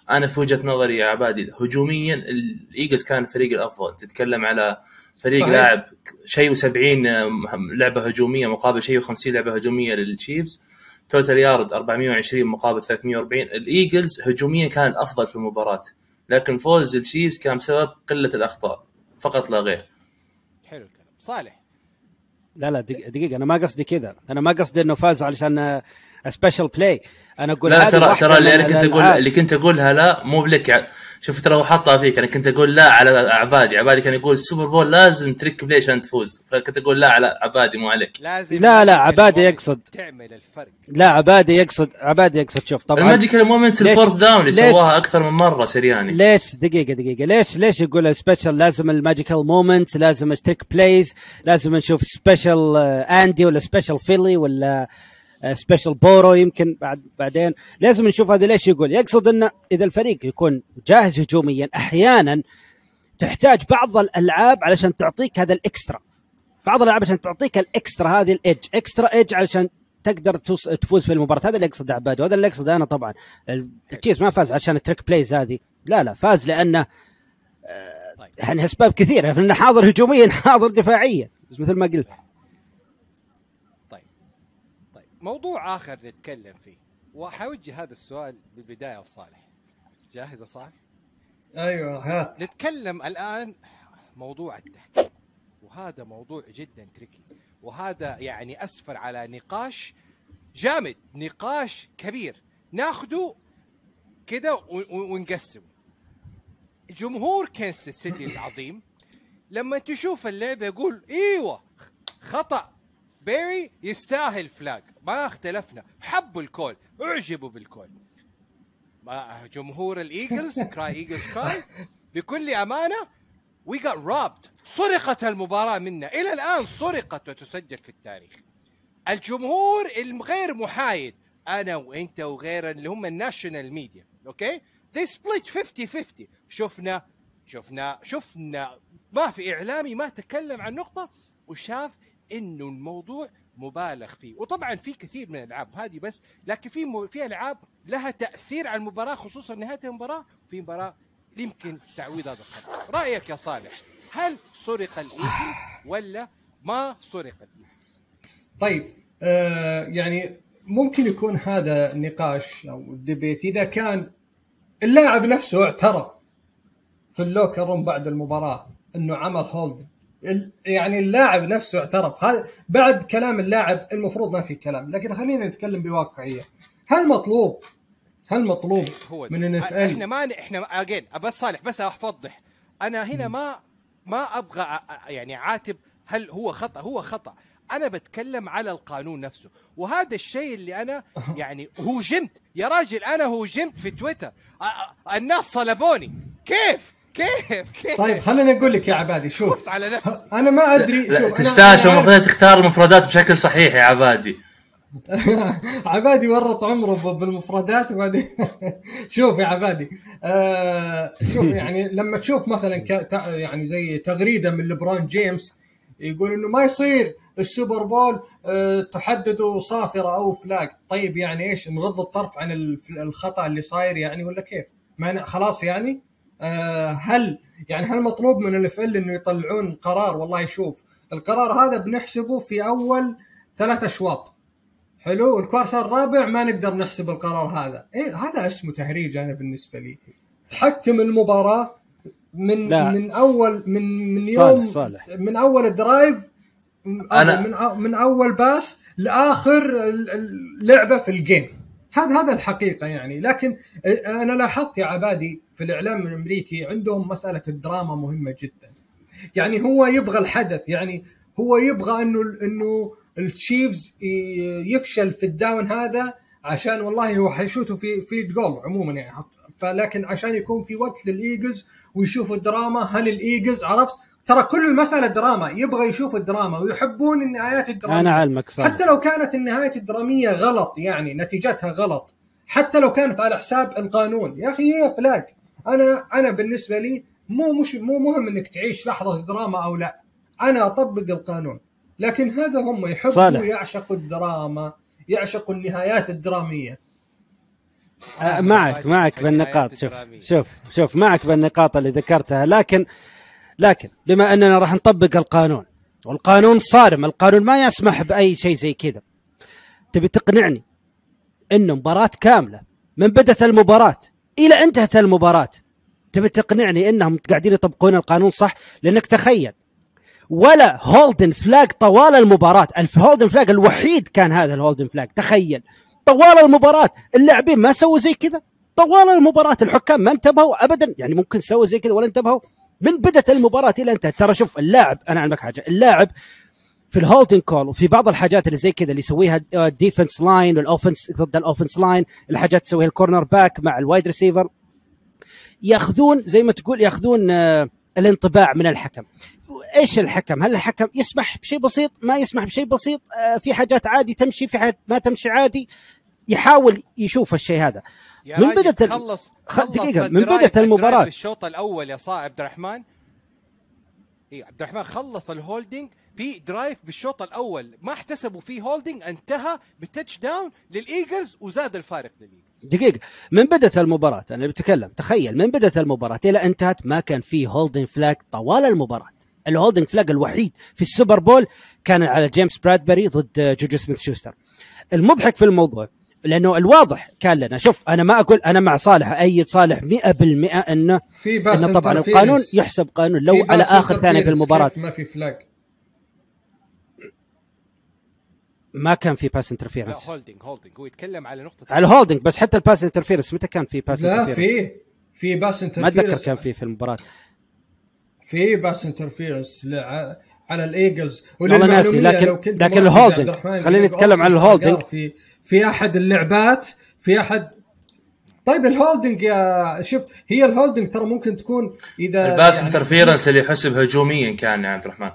أنا في وجهة نظري يا عبادي هجوميا الايجلز كان الفريق الأفضل. تتكلم على فريق صحيح. لاعب شيء و70 لعبة هجومية مقابل شيء و50 لعبة هجومية للتشيفز total yard 420 مقابل 340 الإيجلز هجوميا كان الافضل في المباراة لكن فوز التشيفز كان بسبب قلة الأخطاء فقط لا غير. حلو الكلام. صالح. لا لا دق- دقيقة أنا ما قصدي كذا، أنا ما قصدي إنه فازوا علشان special play أنا أقول لا ترى ترى اللي أنا كنت أقول. اللي كنت أقولها لا مو بلك ع- شوف ترى هو حاطها فيك أنا كنت أقول لا على عبادي عبادي كان يقول السوبر بول لازم trick play عشان تفوز؟ فكنت أقول لا على عبادي مو عليك. لازم لا، لا، عبادي يقصد. تعمل الفرق. لا عبادي يقصد عبادي يقصد شوف طبعا ال magical moments ال fourth down اللي سواها أكثر من مرة سرياني. ليش؟ دقيقة دقيقة ليش ليش يقول ال special لازم ال magical moment لازم ال trick plays لازم نشوف special Andy ولا special Philly ولا special Burrow يمكن بعد بعدين لازم نشوف هذا ليش يقول. يقصد إنه إذا الفريق يكون جاهز هجوميا أحيانا تحتاج بعض الألعاب علشان تعطيك هذا ال extra. بعض الألعاب عشان تعطيك ال extra هذه ال edge extra edge علشان تقدر تفوز في المباراة. هذا اللي يقصد عبادي وهذا اللي يقصد أنا طبعا. التشيفز ما فاز عشان ال trick plays هذه. لا لا فاز لأنه آه، طيب. يعني أسباب كثيرة. انه حاضر هجوميا حاضر دفاعيا. مثل ما قلت طيب طيب موضوع آخر نتكلم فيه وحوجه هذا السؤال بالبداية لصالح جاهز يا صالح؟ أيوه هات. نتكلم الآن موضوع التحكيم وهذا موضوع جدا tricky وهذا يعني اسفر على نقاش جامد نقاش كبير. ناخده كده ونقسمه. جمهور كانساس سيتي العظيم لما تشوف اللعبة يقول إيوه خطأ. بيري يستاهل flag ما اختلفنا. حبوا ال call. اعجبوا بال call. ما- جمهور الإيجلز cry Eagles cry بكل أمانة we got robbed سرقت المباراة منا. إلى الآن سرقت وتسجل في التاريخ. الجمهور الغير محايد. أنا وأنت وغير اللي هم ال national media okay they split 50 50 شفنا شفنا شفنا ما في إعلامي ما تكلم عن نقطة وشاف إنه الموضوع مبالغ فيه. وطبعا في كثير من الألعاب هذه بس لكن في. في ألعاب لها تأثير على المباراة خصوصا نهاية المباراة في مباراة يمكن تعويض هذا الخطا رأيك يا صالح هل سرق الايجلز ولا ما سرق الايجلز طيب آه يعني ممكن يكون هذا النقاش أو ال debate إذا كان اللاعب نفسه اعترف في ال locker room بعد المباراة إنه عمل hold يعني اللاعب نفسه اعترف. هذا بعد كلام اللاعب المفروض ما في كلام لكن خلينا نتكلم بواقعية. هل مطلوب؟ هل مطلوب هو من إن إحنا ما إحنا اجين بس صالح بس اوضح أنا هنا ما ما أبغى يعني عاتب هل هو خطأ. هو خطأ. أنا بتكلم على القانون نفسه. وهذا الشيء اللي أنا يعني هوجمت. يا راجل أنا هوجمت في تويتر. الناس صلبوني. كيف؟ كيف؟ كيف؟ طيب خليني أقول لك يا عبادي شوف. على نفسي. [LAUGHS] أنا ما أدري لا شوف أنا- تستاشر أنا عارف- المفروض تختار المفردات بشكل صحيح يا عبادي. [LAUGHS] عبادي ورط عمره بالمفردات وبعدين [LAUGHS] شوف يا عبادي آه شوف يعني لما تشوف مثلا ك... يعني زي تغريدة من لبران جيمس يقول إنه ما يصير السوبر بول آه تحدده صافرة أو فلاج. طيب يعني إيش نغض الطرف عن الخطأ اللي صاير يعني ولا كيف؟ ما خلاص يعني؟ هل يعني هل مطلوب من ال NFL إنه يطلعون قرار؟ والله شوف القرار هذا بنحسبه في أول ثلاث أشواط. حلو؟ ال quarter الرابع ما نقدر نحسب القرار هذا. إيه هذا اسمه تهريج أنا بالنسبة لي. تحكم المباراة من لا. من اول من من صالح- يوم صالح. من أول drive أنا- من أو- من أول pass لآخر ال- اللعبه في ال game هذا هذا الحقيقة يعني. لكن أنا لاحظت يا عبادي في الإعلام الأمريكي عندهم مسألة الدراما مهمة جدا. يعني هو يبغى الحدث يعني هو يبغى إنه إنه التشيفز يفشل في ال down هذا عشان والله هو حيشوتوا في field goal عموما يعني. فلكن عشان يكون في وقت للإيجلز ويشوفوا الدراما هل الإيجلز عرفت؟ ترى كل المسألة دراما يبغى يشوف الدراما ويحبون النهايات الدرامية. أنا علمك صالح حتى لو كانت النهايه الدرامية غلط يعني نتيجتها غلط. حتى لو كانت على حساب القانون. يا أخي هي فلاج أنا أنا بالنسبة لي مو مش مو مهم إنك تعيش لحظة دراما أو لا. أنا أطبق القانون. لكن هذا هم يحبوا صالح. يعشقوا الدراما يعشقوا النهايات الدرامية. آه، معك معك بالنقاط. شوف شوف شوف معك بالنقاط اللي ذكرتها. لكن لكن بما أننا راح نطبق القانون والقانون صارم القانون ما يسمح بأي شيء زي كذا. تبي تقنعني انه مباراة كاملة من بدأت المباراة إلى انتهت المباراة تبي تقنعني إنهم قاعدين يطبقون القانون صح؟ لأنك تخيل ولا هولدن فلاج طوال المباراة الهولدن فلاج الوحيد كان هذا الهولدن فلاج تخيل. طوال المباراة اللاعبين ما سووا زي كذا؟ طوال المباراة الحكام ما انتبهوا ابدا يعني ممكن سووا زي كذا ولا انتبهوا؟ من بدأت المباراة إلى انتهت ترى شوف اللاعب أنا أعلمك حاجة اللاعب في ال holding call وفي بعض الحاجات اللي زي كذا اللي يسويها ال defense line وال offense ضد ال offense line الحاجات تسويها ال cornerback مع ال wide receiver ياخذون زي ما تقول ياخذون آه، الانطباع من الحكم إيش الحكم؟ هل الحكم يسمح بشيء بسيط؟ ما يسمح بشيء بسيط؟ آه، في حاجات عادي تمشي في حاجات ما تمشي عادي يحاول يشوف الشيء هذا. يا من ال- خلص خلص دقيقة، من المباراة. ال drive الشوط الأول يا صاحب عبد الرحمن. اي عبد الرحمن خلص ال holding في drive بالشوط الأول. ما احتسبوا فيه holding انتهى بال touchdown للإيجلز وزاد الفارق للإيجلز. دقيقة. من بدأت المباراة أنا بتكلم تخيل من بدأت المباراة إلى انتهت ما كان في holding flag طوال المباراة. ال holding flag الوحيد في السوبر بول كان على جيمس برادبري ضد جوجو سميث شوستر. المضحك في الموضوع لأنه الواضح كان لنا. شوف أنا ما أقول أنا مع صالح أيد صالح 100% أنه في pass أنه طبعا. القانون يحسب قانون. لو على pass آخر ثانية في كيف ما في flag ما كان في pass interference holding holding هو يتكلم على نقطة على ال holding بس حتى ال pass interference متى كان في pass interference؟ في في pass ما أتذكر. كان في في المباراة. في pass interference على الإيجلز والله ناسي، لكن- لو كنت لكن ال holding. خلينا جريج نتكلم عن ال holding. في في أحد اللعبات في احد طيب ال holding يا شوف هي ال holding ترى ممكن تكون إذا ال pass يعني- interference اللي يحسب هجوميا كان يا عبد الرحمن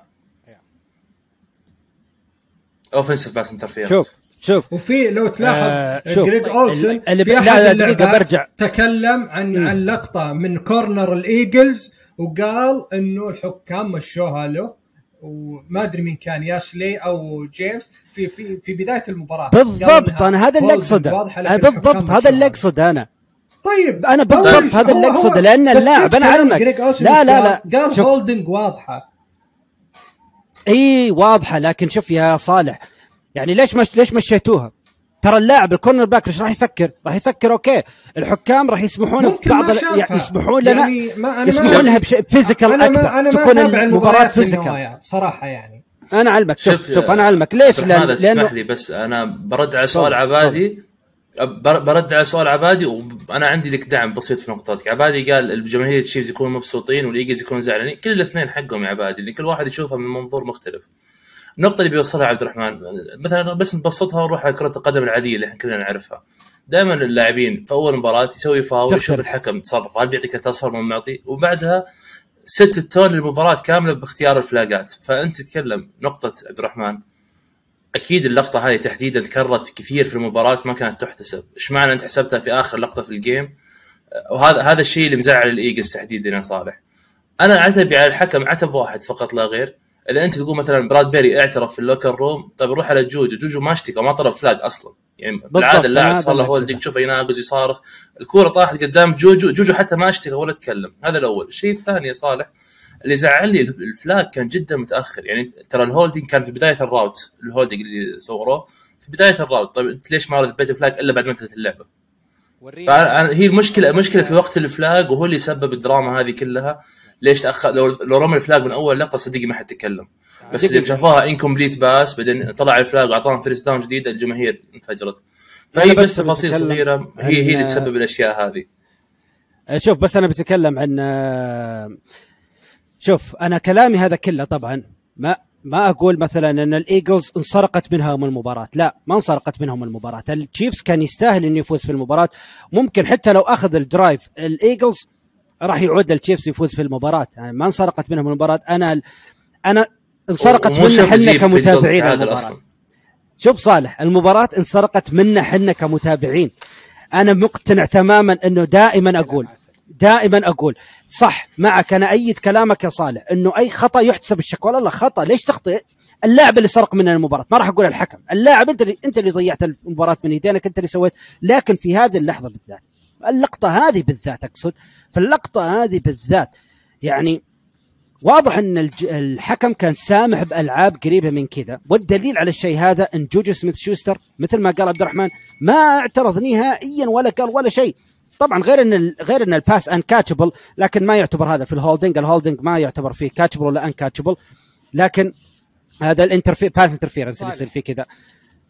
offensive pass interference شوف شوف وفي لو تلاحظ آه، شوف، جريج اولسن اللي- في أحد اللعبات برجع. تكلم عن مم. عن لقطة من corner الإيجلز وقال إنه الحكام مشوها له وما أدري مين كان يا سلاي أو جيمس في في في بداية المباراة بالضبط أنا هذا اللي أقصده بالضبط هذا اللي مشوها. اقصد أنا طيب أنا بالضبط طيب، هذا اللي لأن بس اللاعب. جريج أولسن لا، لا، لا. قال. holding واضحة إي واضحة لكن شوف يا صالح يعني ليش مش ليش مشيتوها؟ ترى اللاعب ال cornerback إيش راح يفكر؟ راح يفكر okay الحكام راح يسمحون في بعض. يعني يسمحون لنا يعني ما أنا يسمحون ما لها physical أنا أكثر ما ما تكون المباراة المباريات physical صراحة يعني. أنا علمك شوف شوف, أنا علمك ليش؟ لأن اذا تسمح لأنه لي بس أنا برد على سؤال عبادي. بر- برد على سؤال عبادي وأنا عندي لك دعم بسيط في نقطتك. عبادي قال الجماهير التشيفز يكونوا مبسوطين والايجلز يكونوا زعلانين. كل الاثنين حقهم يا عبادي لأن كل واحد يشوفها من منظور مختلف. النقطة اللي بيوصلها عبد الرحمن مثلا بس نبسطها ونروح على كرة القدم العادية اللي إحنا كلنا نعرفها. دائما اللاعبين في أول مباراة يسوي فاول يشوف. الحكم تصرف. هل بيعطي كرت اصفر ما معطي وبعدها set ال tone للمباراة كاملة باختيار الفلاجات فأنت تتكلم نقطة عبد الرحمن. أكيد اللقطة هذه تحديدا تكررت كثير في المباراة ما كانت تحتسب. إيش معنى أنت حسبتها في آخر لقطة في ال game؟ وهذا هذا الشيء اللي مزعل الإيجلز تحديدا يا صالح. أنا عتبي على الحكم عتب واحد فقط لا غير. إذا أنت تقول مثلا برادبري اعترف في ال locker room طيب روح على جوجو. جوجو ما اشتكى ما طلب flag أصلا. يعني بالعادة اللاعب صار له holding. تشوفه يناقز يصارخ. الكورة طاحت قدام جوجو جوجو حتى ما اشتكى ولا تكلم. هذا الأول. الشيء الثاني يا صالح اللي زعل لي ال flag كان جدا متأخر. يعني ترى ال holding كان في بداية ال route ال holding اللي صوروه في بداية ال route. طيب أنت ليش ما رميت ال flag إلا بعد ما انتهت اللعبة؟ فأنا هي المشكلة المشكلة في وقت ال flag وهو اللي سبب الدراما هذه كلها. ليش تأخر؟ لو لو رمى ال flag من أول لقطة صدقني ما حد تكلم بس اللي شافوها incomplete pass بعدين طلع ال flag وأعطاهم first down جديد الجماهير انفجرت. فهي بس بس تفاصيل صغيرة هي هي اللي تسبب الأشياء هذه. شوف بس أنا بتكلم عن آه، شوف أنا كلامي هذا كله طبعا ما ما أقول مثلا أن الإيجلز انسرقت منهم المباراة لا ما انسرقت منهم المباراة. التشيفز كان يستاهل إنه يفوز في المباراة. ممكن حتى لو أخذ ال drive الإيجلز راح يعود التشيفز يفوز في المباراة. يعني ما انسرقت منهم المباراة. أنا أنا انسرقت منا إحنا كمتابعين المباراة. شوف صالح المباراة انسرقت منا حنا كمتابعين. أنا مقتنع تماما أنه دائما أقول دائما أقول صح معك أنا أيد كلامك يا صالح أنه أي خطأ يحتسب الشكوى لا خطأ. ليش تخطئ؟ اللاعب اللي سرق منا المباراة. ما راح أقول الحكم. اللاعب أنت اللي أنت اللي ضيعت المباراة من يدينك أنت اللي سويت. لكن في هذه اللحظة بالذات اللقطة هذه بالذات أقصد في اللقطة هذه بالذات يعني واضح أن الحكم كان سامح بألعاب قريبة من كذا والدليل على الشيء هذا أن جوجو سميث شوستر مثل ما قال عبد الرحمن ما اعترض نهائيا ولا قال ولا شيء. طبعا غير أن غير أن ال pass uncatchable لكن ما يعتبر هذا. في ال holding ال holding ما يعتبر فيه catchable ولا uncatchable لكن هذا ال interfe pass interference اللي. يصير فيه كذا.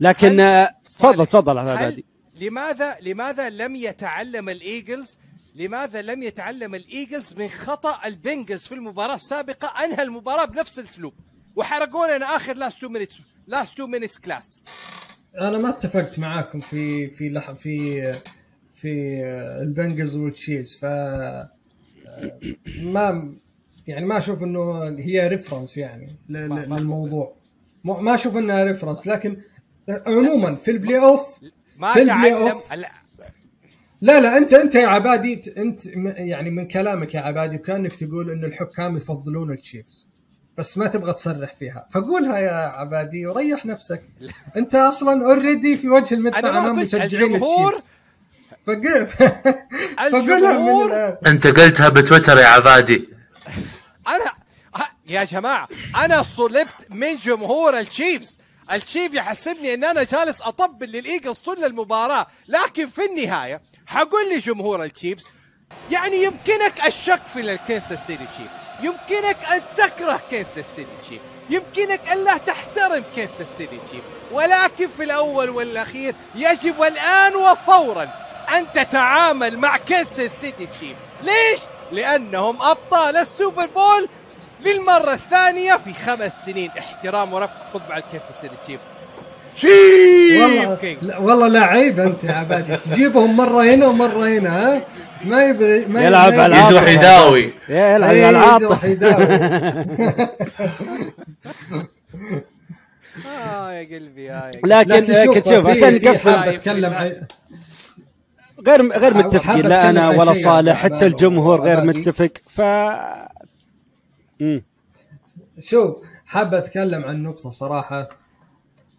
لكن آه، تفضل تفضل عبادي لماذا لماذا لم يتعلم الايجلز لماذا لم يتعلم الإيجلز من خطأ البنجلز في المباراة السابقة؟ أنهى المباراة بنفس الأسلوب. وحرقوا لنا آخر last 2 minutes last 2 minutes كلاس أنا ما اتفقت معاكم في في لح في في البنجلز والتشيفز ف ما يعني ما أشوف إنه هي reference يعني للموضوع. مو- ما أشوف إنها reference لكن عموما في ال playoff ما تعلم لا لا أنت أنت يا عبادي أنت يعني من كلامك يا عبادي كأنك تقول إن الحكام يفضلون التشيفز بس ما تبغى تصرح فيها. فقولها يا عبادي وريح نفسك. أنت أصلا already في وجه المدفع امام مشجعين الجمهور- فقولها [LAUGHS] الآن. أنت قلتها بتويتر يا عبادي. أنا يا جماعة أنا صلبت من جمهور التشيفز التشيف يحسبني إن أنا جالس أطبل للإيجلز طول المباراة لكن في النهاية حقول لي جمهور التشيفز يعني يمكنك الشك في الكنساس سيتي تشيف يمكنك أن تكره كنساس سيتي تشيف يمكنك أن لا تحترم كنساس سيتي تشيف ولكن في الأول والأخير يجب الآن وفورا أن تتعامل مع كنساس سيتي تشيف ليش؟ لأنهم أبطال السوبر بول للمرة الثانية في خمس سنين. احترام ورفق خذ مع الكنساس سيتي تشيف شيف والله لا والله لا عيب أنت يا عبادي تجيبهم مرة هنا ومرة هنا ها؟ ما يبغي ما يلعب يبغي- يجرح يداوي. يلعب على العاطفة. يجرح يداوي. آه يا قلبي آه يا قلبي. لكن لكن شوف عشان نقفل عن غير غير متفقين. لا أنا ولا شيء صالح حتى الجمهور غير. متفق. ف شوف حاب أتكلم عن نقطة صراحة.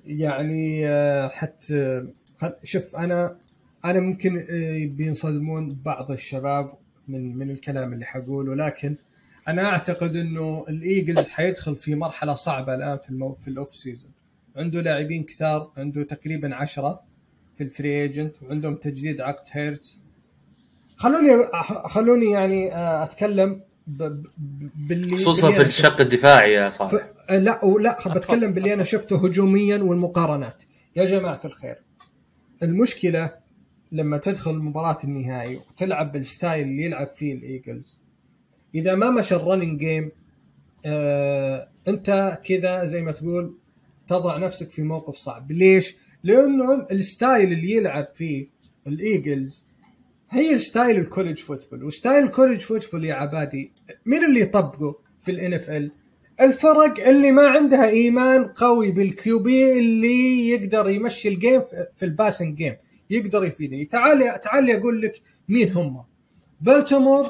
يعني آه، حتى شوف أنا أنا ممكن آه، بينصدمون بعض الشباب من من الكلام اللي حقوله لكن أنا أعتقد إنه الإيجلز حيدخل في مرحلة صعبة الآن في المو في ال off season. عنده لاعبين كثار عنده تقريبا عشرة في ال free agent وعندهم تجديد عقد هيرتز. خلوني خلوني يعني آه، أتكلم باللي خصوصا في الشق الدفاعي يا ف... صاحبي لا ولا بتكلم باللي أنا شفته هجوميا والمقارنات. يا جماعة الخير المشكلة لما تدخل مباراة النهائي وتلعب بال style اللي يلعب فيه الإيجلز إذا ما مشى ال running game آه أنت كذا زي ما تقول تضع نفسك في موقف صعب. ليش؟ لأنه ال style اللي يلعب فيه الإيجلز هي الستايل الكوليج فوتبول وستايل الكوليج فوتبول يا عبادي مين اللي يطبقه في الان اف ال الفرق اللي ما عندها إيمان قوي بال QB اللي يقدر يمشي ال game في- ال passing game يقدر يفيدني. تعال تعال أقول لك مين هم. بلتمور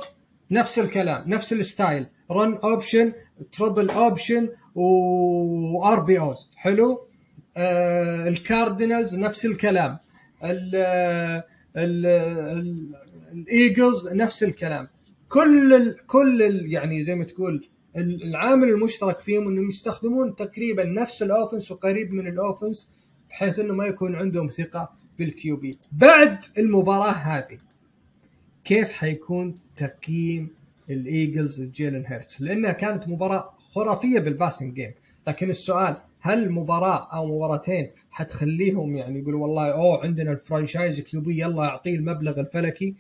نفس الكلام نفس ال style run option triple option و RPOs حلو؟ آه الكاردينالز نفس الكلام. ال ال ال الإيجلز نفس الكلام. كل ال كل ال يعني زي ما تقول ال- العامل المشترك فيهم إنهم يستخدمون تقريبا نفس ال offense وقريب من ال offense بحيث إنه ما يكون عندهم ثقة بال QB. بعد المباراة هذه كيف حيكون تقييم الإيجلز لجيلن هيرتس لأنها كانت مباراة خرافية بال passing game. لكن السؤال هل مباراة أو مباراتين حتخليهم يعني يقولوا والله أوه عندنا ال franchise QB يلا أعطيه المبلغ الفلكي.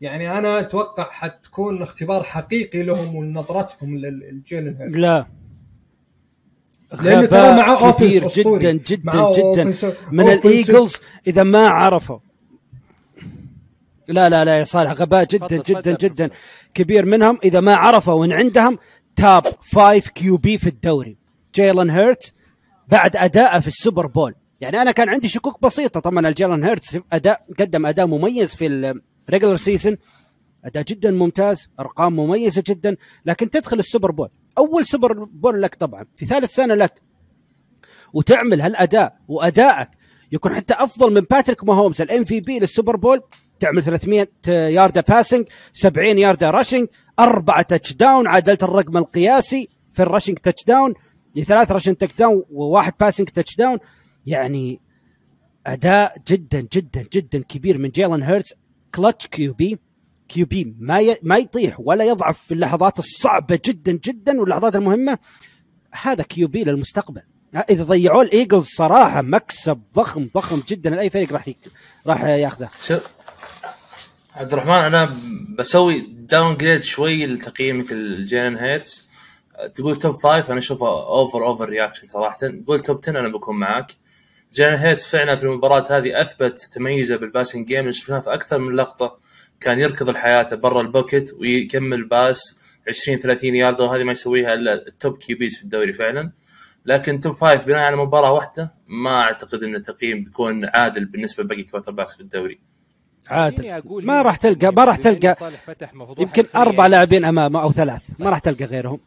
يعني أنا أتوقع حتكون اختبار حقيقي لهم ونظرتهم للجيلن هيرتس لا. لأنه ترى غبي أسطوري. جدا جدا معاه جدا من الإيجلز إذا ما عرفوا. لا لا لا يا صالح غباء جدا تفضل، جدا تفضل، جدا. بروفيسور. كبير منهم إذا ما عرفوا ان عندهم top five QB في الدوري. جيلن هيرت بعد اداءه في السوبر بول. يعني أنا كان عندي شكوك بسيطة. طبعا الجيلن هيرت اداء قدم أداء مميز في ال regular season أداء جدا ممتاز أرقام مميزة جدا. لكن تدخل السوبر بول. أول سوبر بول لك طبعا. في ثالث سنة لك. وتعمل هالأداء. وأدائك يكون حتى أفضل من باتريك ماهومز ال MVP للسوبر بول. تعمل 300 ياردة passing 70 ياردة rushing أربعة touchdown عدلت الرقم القياسي في ال rushing touchdown ثلاث rushing touchdown وواحد passing touchdown يعني أداء جدا جدا جدا كبير من جيلان هيرتز. clutch QB QB ما ي... ما يطيح ولا يضعف في اللحظات الصعبة جدا جدا واللحظات المهمة. هذا QB للمستقبل. إذا ضيعوا الإيجلز صراحة مكسب ضخم ضخم جدا. لاي فريق راح يك... راح ياخذه؟ عبد الرحمن أنا بسوي downgrade شوي لتقييمك الجيلن هيرتس تقول top five أنا أشوفه over overreaction صراحة. تقول top 10 أنا بكون معاك. جيلن هيرتس فعلا في المباراة هذه أثبت تميزه بال passing game اللي شفناه في أكثر من لقطة. كان يركض الحياة برا ال pocket ويكمل pass 20 30 يارد وهذه ما يسويها إلا ال top QBs في الدوري فعلا. لكن top five بناء على مباراة واحدة ما أعتقد إن التقييم بيكون عادل بالنسبة لباقي quarterbacks في الدوري. عادل. ما راح تلقى ما راح تلقى يمكن أربع. لاعبين أمامه أو ثلاث. ما راح تلقى غيرهم.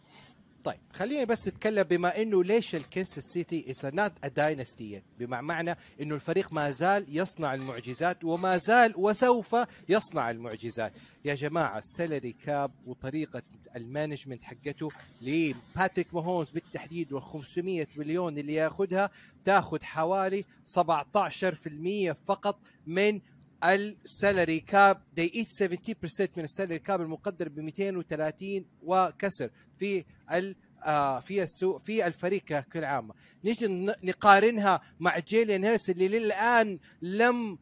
طيب خليني بس نتكلم بما إنه ليش الكنساس سيتي is not a dynasty بمعنى إنه الفريق ما زال يصنع المعجزات وما زال وسوف يصنع المعجزات. يا جماعة ال salary cap وطريقة ال management حقته لباتريك ماهومز بالتحديد وال 500 مليون اللي ياخذها تاخذ حوالي 17% فقط من ال salary cap they eat 70% من ال salary cap المقدر ب 230 وكسر في ال آه في السوق في الفريق ككل عامه نيجي نقارنها مع جيلين هيرتس اللي للآن لم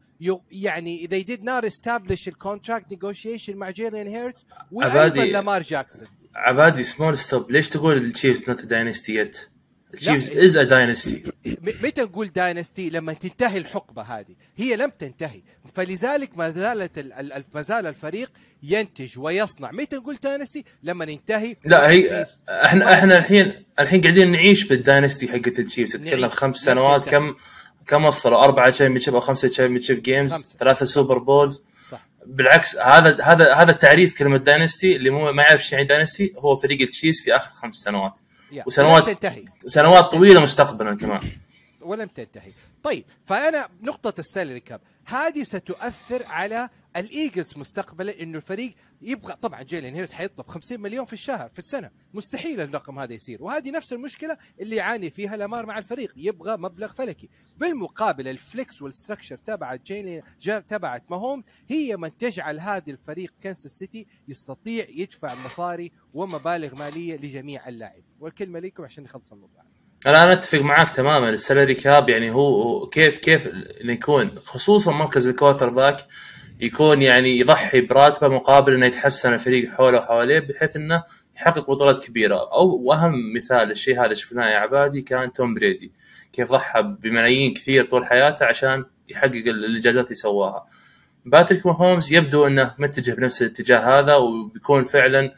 يعني they did not establish ال contract negotiation مع جيلين هيرتس وأيضا. لامار جاكسون عبادي small stop ليش تقول التشيفز not dynasty yet؟ التشيفز لا. is a dynasty متى نقول dynasty لما تنتهي الحقبة هذه. هي لم تنتهي. فلذلك ما زالت ال- ال- ال- ما زال الفريق ينتج ويصنع. متى نقول dynasty لما ننتهي لا هي إحنا إحنا الحين الحين قاعدين نعيش بال dynasty حقت التشيفز تتكلم. خمس سنوات. كم كم وصلوا؟ أربعة champion أو خمسة champion games خمسة. ثلاثة Super Bowls بالعكس هذا هذا هذا تعريف كلمة dynasty اللي مو ما يعرف إيش يعني dynasty هو فريق التشيفز في آخر خمس سنوات. وسنوات- تنتهي. سنوات طويلة مستقبلا كمان. ولم تنتهي. طيب فأنا نقطة ال salary cap. هذه ستؤثر على الإيجلز مستقبلا إنه الفريق يبغى طبعا جيلين هيرتس حيطلب 50 مليون في الشهر في السنة. مستحيل الرقم هذا يصير. وهذه نفس المشكلة اللي يعاني فيها لامار مع الفريق يبغى مبلغ فلكي. بالمقابل ال flex وال structure تبعت جيلين تبعت ماهومز هي من تجعل هذا الفريق كنساس سيتي يستطيع يدفع مصاري ومبالغ مالية لجميع اللاعب. والكلمة لكم عشان نخلص الموضوع. أنا أنا أتفق معاك تماما. ال salary cap يعني هو كيف كيف إنه يكون خصوصا مركز ال quarterback يكون يعني يضحي براتبه مقابل إنه يتحسن الفريق حوله وحواليه بحيث إنه يحقق بطولات كبيرة. أو وأهم مثال الشيء هذا شفناه يا عبادي كان توم بريدي كيف ضحى بملايين كثير طول حياته عشان يحقق الإنجازات اللي سواها. باتريك ماهومز يبدو إنه متجه بنفس الاتجاه هذا وبيكون فعلا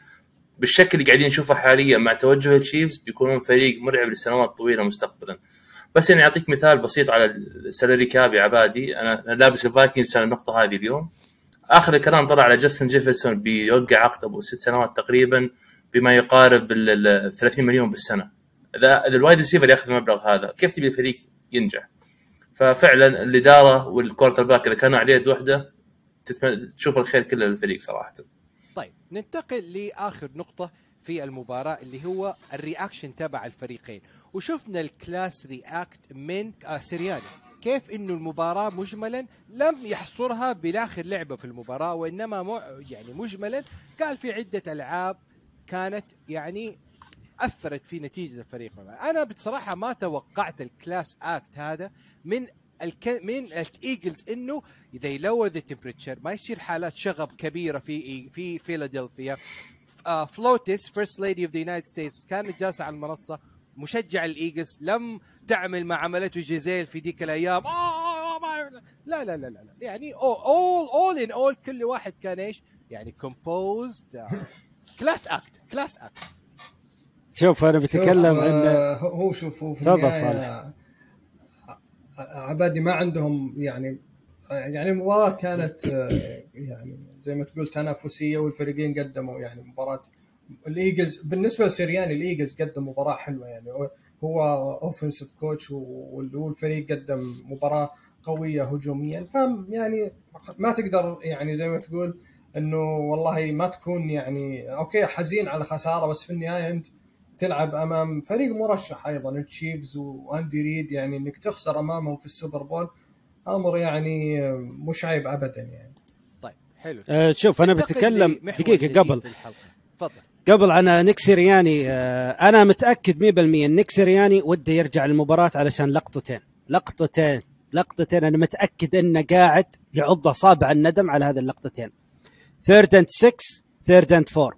بالشكل اللي قاعدين نشوفه حاليا مع توجه التشيفز بيكونون فريق مرعب لسنوات طويله مستقبلا. بس يعني أعطيك مثال بسيط على ال salary cap يا عبادي. أنا لابس الفايكنجز عشان النقطة هذه اليوم. آخر الكلام طلع على جاستن جيفرسون بيوقع عقد أبو ست سنوات تقريبا بما يقارب ال- ال 30 مليون بالسنة. إذا ال wide receiver ياخذ المبلغ هذا كيف تبي الفريق ينجح؟ ففعلا الإدارة وال quarterback إذا كانوا على يد واحدة تتم- تشوف الخير كله للفريق صراحة. طيب ننتقل لآخر نقطة في المباراة اللي هو ال reaction تبع الفريقين. وشفنا ال class react من آه سيرياني كيف إنه المباراة مجملا لم يحصرها بالاخر لعبة في المباراة وإنما مع يعني مجملا. قال في عدة ألعاب كانت يعني أثرت في نتيجة الفريق. أنا بصراحة ما توقعت ال class act هذا من الك... من الإيجلز إنه اذا ي lower the temperature ما يصير حالات شغب كبيرة في في فيلادلفيا. FLOTUS first lady of the United States كانت جالسة على المنصة مشجع الإيجلز لم تعمل ما عملته جيزيل في ديك الأيام. آه، ما- لا لا لا لا لا. يعني all all in all كل واحد كان إيش؟ يعني composed class act class act شوف أنا بتكلم شوف، ان آه، هو شوف هو في تفضل صالح. عبادي ما عندهم يعني يعني المباراة كانت آه، يعني زي ما تقول تنافسية والفريقين قدموا يعني مباراة. الإيجلز بالنسبة لسيرياني الإيجلز قدم مباراة حلوة يعني. هو offensive coach والفريق قدم مباراة قوية هجوميا. ف يعني ما تقدر يعني زي ما تقول إنه والله ما تكون يعني أوكي حزين على خسارة بس في النهاية أنت تلعب أمام فريق مرشح أيضا التشيفز وأندي ريد يعني إنك تخسر أمامهم في السوبر بول أمر يعني مش عيب ابدا يعني. طيب حلو. آه، شوف أنا بتكلم دقيقة قبل. تفضل. قبل عن نيك سيرياني آه، أنا متأكد 100% إن نيك سيرياني وده يرجع للمباراه علشان لقطتين. لقطتين لقطتين أنا متأكد إنه قاعد يعض أصابع الندم على هذه اللقطتين. third and 6 third and 4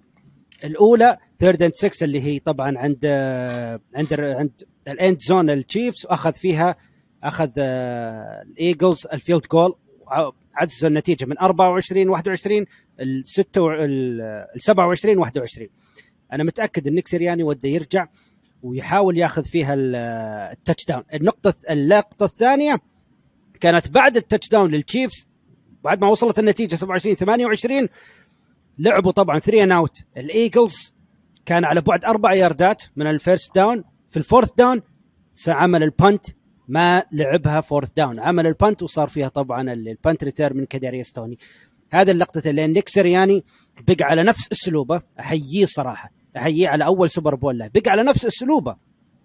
الأولى third and 6 اللي هي طبعا عند آه، عند عند ال end zone التشيفز واخذ فيها أخذ آه، الايجلز ال field goal عززوا النتيجة من 24 21 ال 6 ال 27 21 أنا متأكد إن سيرياني وده يرجع ويحاول ياخذ فيها ال- ال touchdown النقطة اللقطة الثانية كانت بعد ال touchdown للتشيفز بعد ما وصلت النتيجة 27 28 لعبوا طبعا 3 and out الايجلز كان على بعد أربع ياردات من ال first down في ال fourth down عمل ال punt ما لعبها fourth down عمل ال punt وصار فيها طبعا ال- ال punt return من كداريوس توني. هذه اللقطة اللي نيك سيرياني بقى على نفس أسلوبه أحييه صراحة أحييه على أول سوبر بول له. بقى على نفس أسلوبه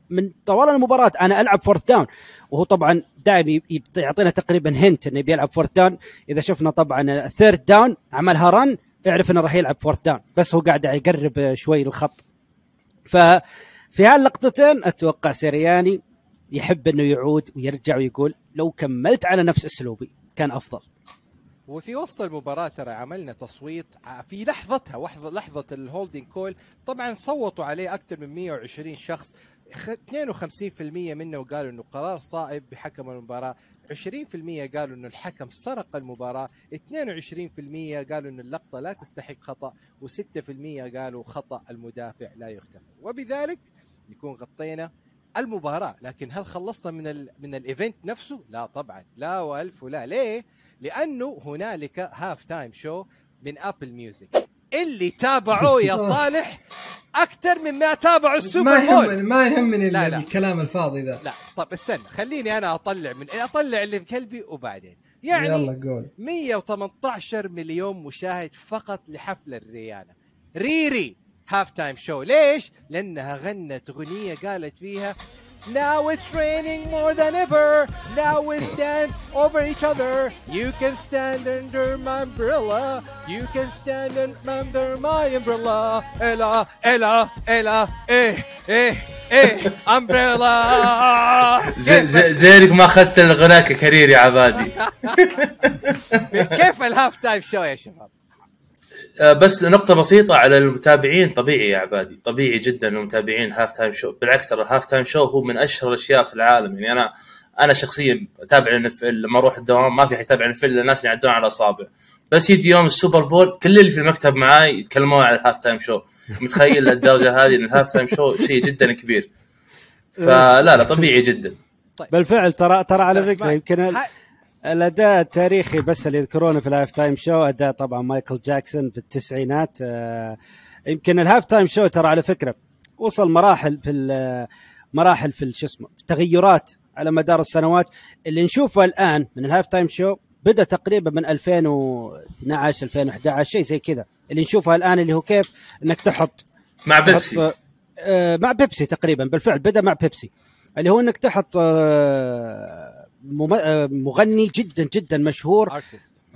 من طوال المباراة أنا ألعب fourth down وهو طبعا دائما يعطينا تقريبا hint إنه بيلعب fourth down إذا شفنا طبعا ال third down عملها run اعرف إنه راح يلعب fourth down بس هو قاعد يقرب شوي الخط ففي هاللقطتين أتوقع سيرياني يحب إنه يعود ويرجع ويقول لو كملت على نفس أسلوبي كان أفضل. وفي وسط المباراة ترى عملنا تصويت في لحظتها لحظة ال holding call طبعا صوتوا عليه أكثر من 120 شخص. 52% منه قالوا إنه قرار صائب بحكم المباراة. 20% قالوا إنه الحكم سرق المباراة. 22% قالوا إنه اللقطة لا تستحق خطأ. و6% قالوا خطأ المدافع لا يغتفر وبذلك نكون غطينا المباراة. لكن هل خلصنا من ال من ال event نفسه؟ لا طبعا. لا وألف ولا. ليه؟ لأنه هنالك halftime show من Apple Music اللي تابعوه يا [LAUGHS] صالح أكثر مما تابعوا السوبر ما يهمني ما يهمني لا، لا لا. الكلام الفاضي ذا. لا. طب استنى. خليني أنا أطلع من أطلع اللي في قلبي وبعدين. يعني يلا قول. 118 مليون مشاهد فقط لحفل ريانا. ريري halftime show ليش؟ لأنها غنت أغنية قالت فيها Now it's raining more than ever. Now we stand over each other. You can stand under my umbrella. You can stand under my umbrella. Ella, Ella, Ella. Eh, eh, eh. Umbrella. [LAUGHS] زي زي زينك ما اخذت الغناء ككارير يا عبادي [LAUGHS] كيف الهاف تايم شو يا شباب؟ آه، بس نقطة بسيطة على المتابعين طبيعي يا عبادي طبيعي جدا المتابعين halftime show بالعكس ترى ال halftime show هو من أشهر الأشياء في العالم. يعني أنا أنا شخصيا أتابع ال NFL لما أروح الدوام ما في حد يتابع ال NFL الا الناس اللي يعدون على الاصابع بس يجي يوم السوبر بول كل اللي في المكتب معاي يتكلمون عن ال halftime show متخيل للدرجة هذه إن ال halftime show شيء جدا كبير. فلا لا طبيعي جدا. بالفعل ترى ترى على طيب، فكرة يمكن الأداء التاريخي بس اللي يذكرونه في ال halftime show أداء طبعا مايكل جاكسون في التسعينات. آه، يمكن ال halftime show ترى على فكرة وصل مراحل في ال- مراحل في شو اسمه في تغيرات على مدار السنوات. اللي نشوفه الآن من ال halftime show بدأ تقريبا من 2012 2011 شيء زي كذا. اللي نشوفه الآن اللي هو كيف إنك تحط مع بيبسي. آه، مع بيبسي تقريبا بالفعل بدأ مع بيبسي. اللي هو إنك تحط آه، آه، مغني جدا جدا مشهور.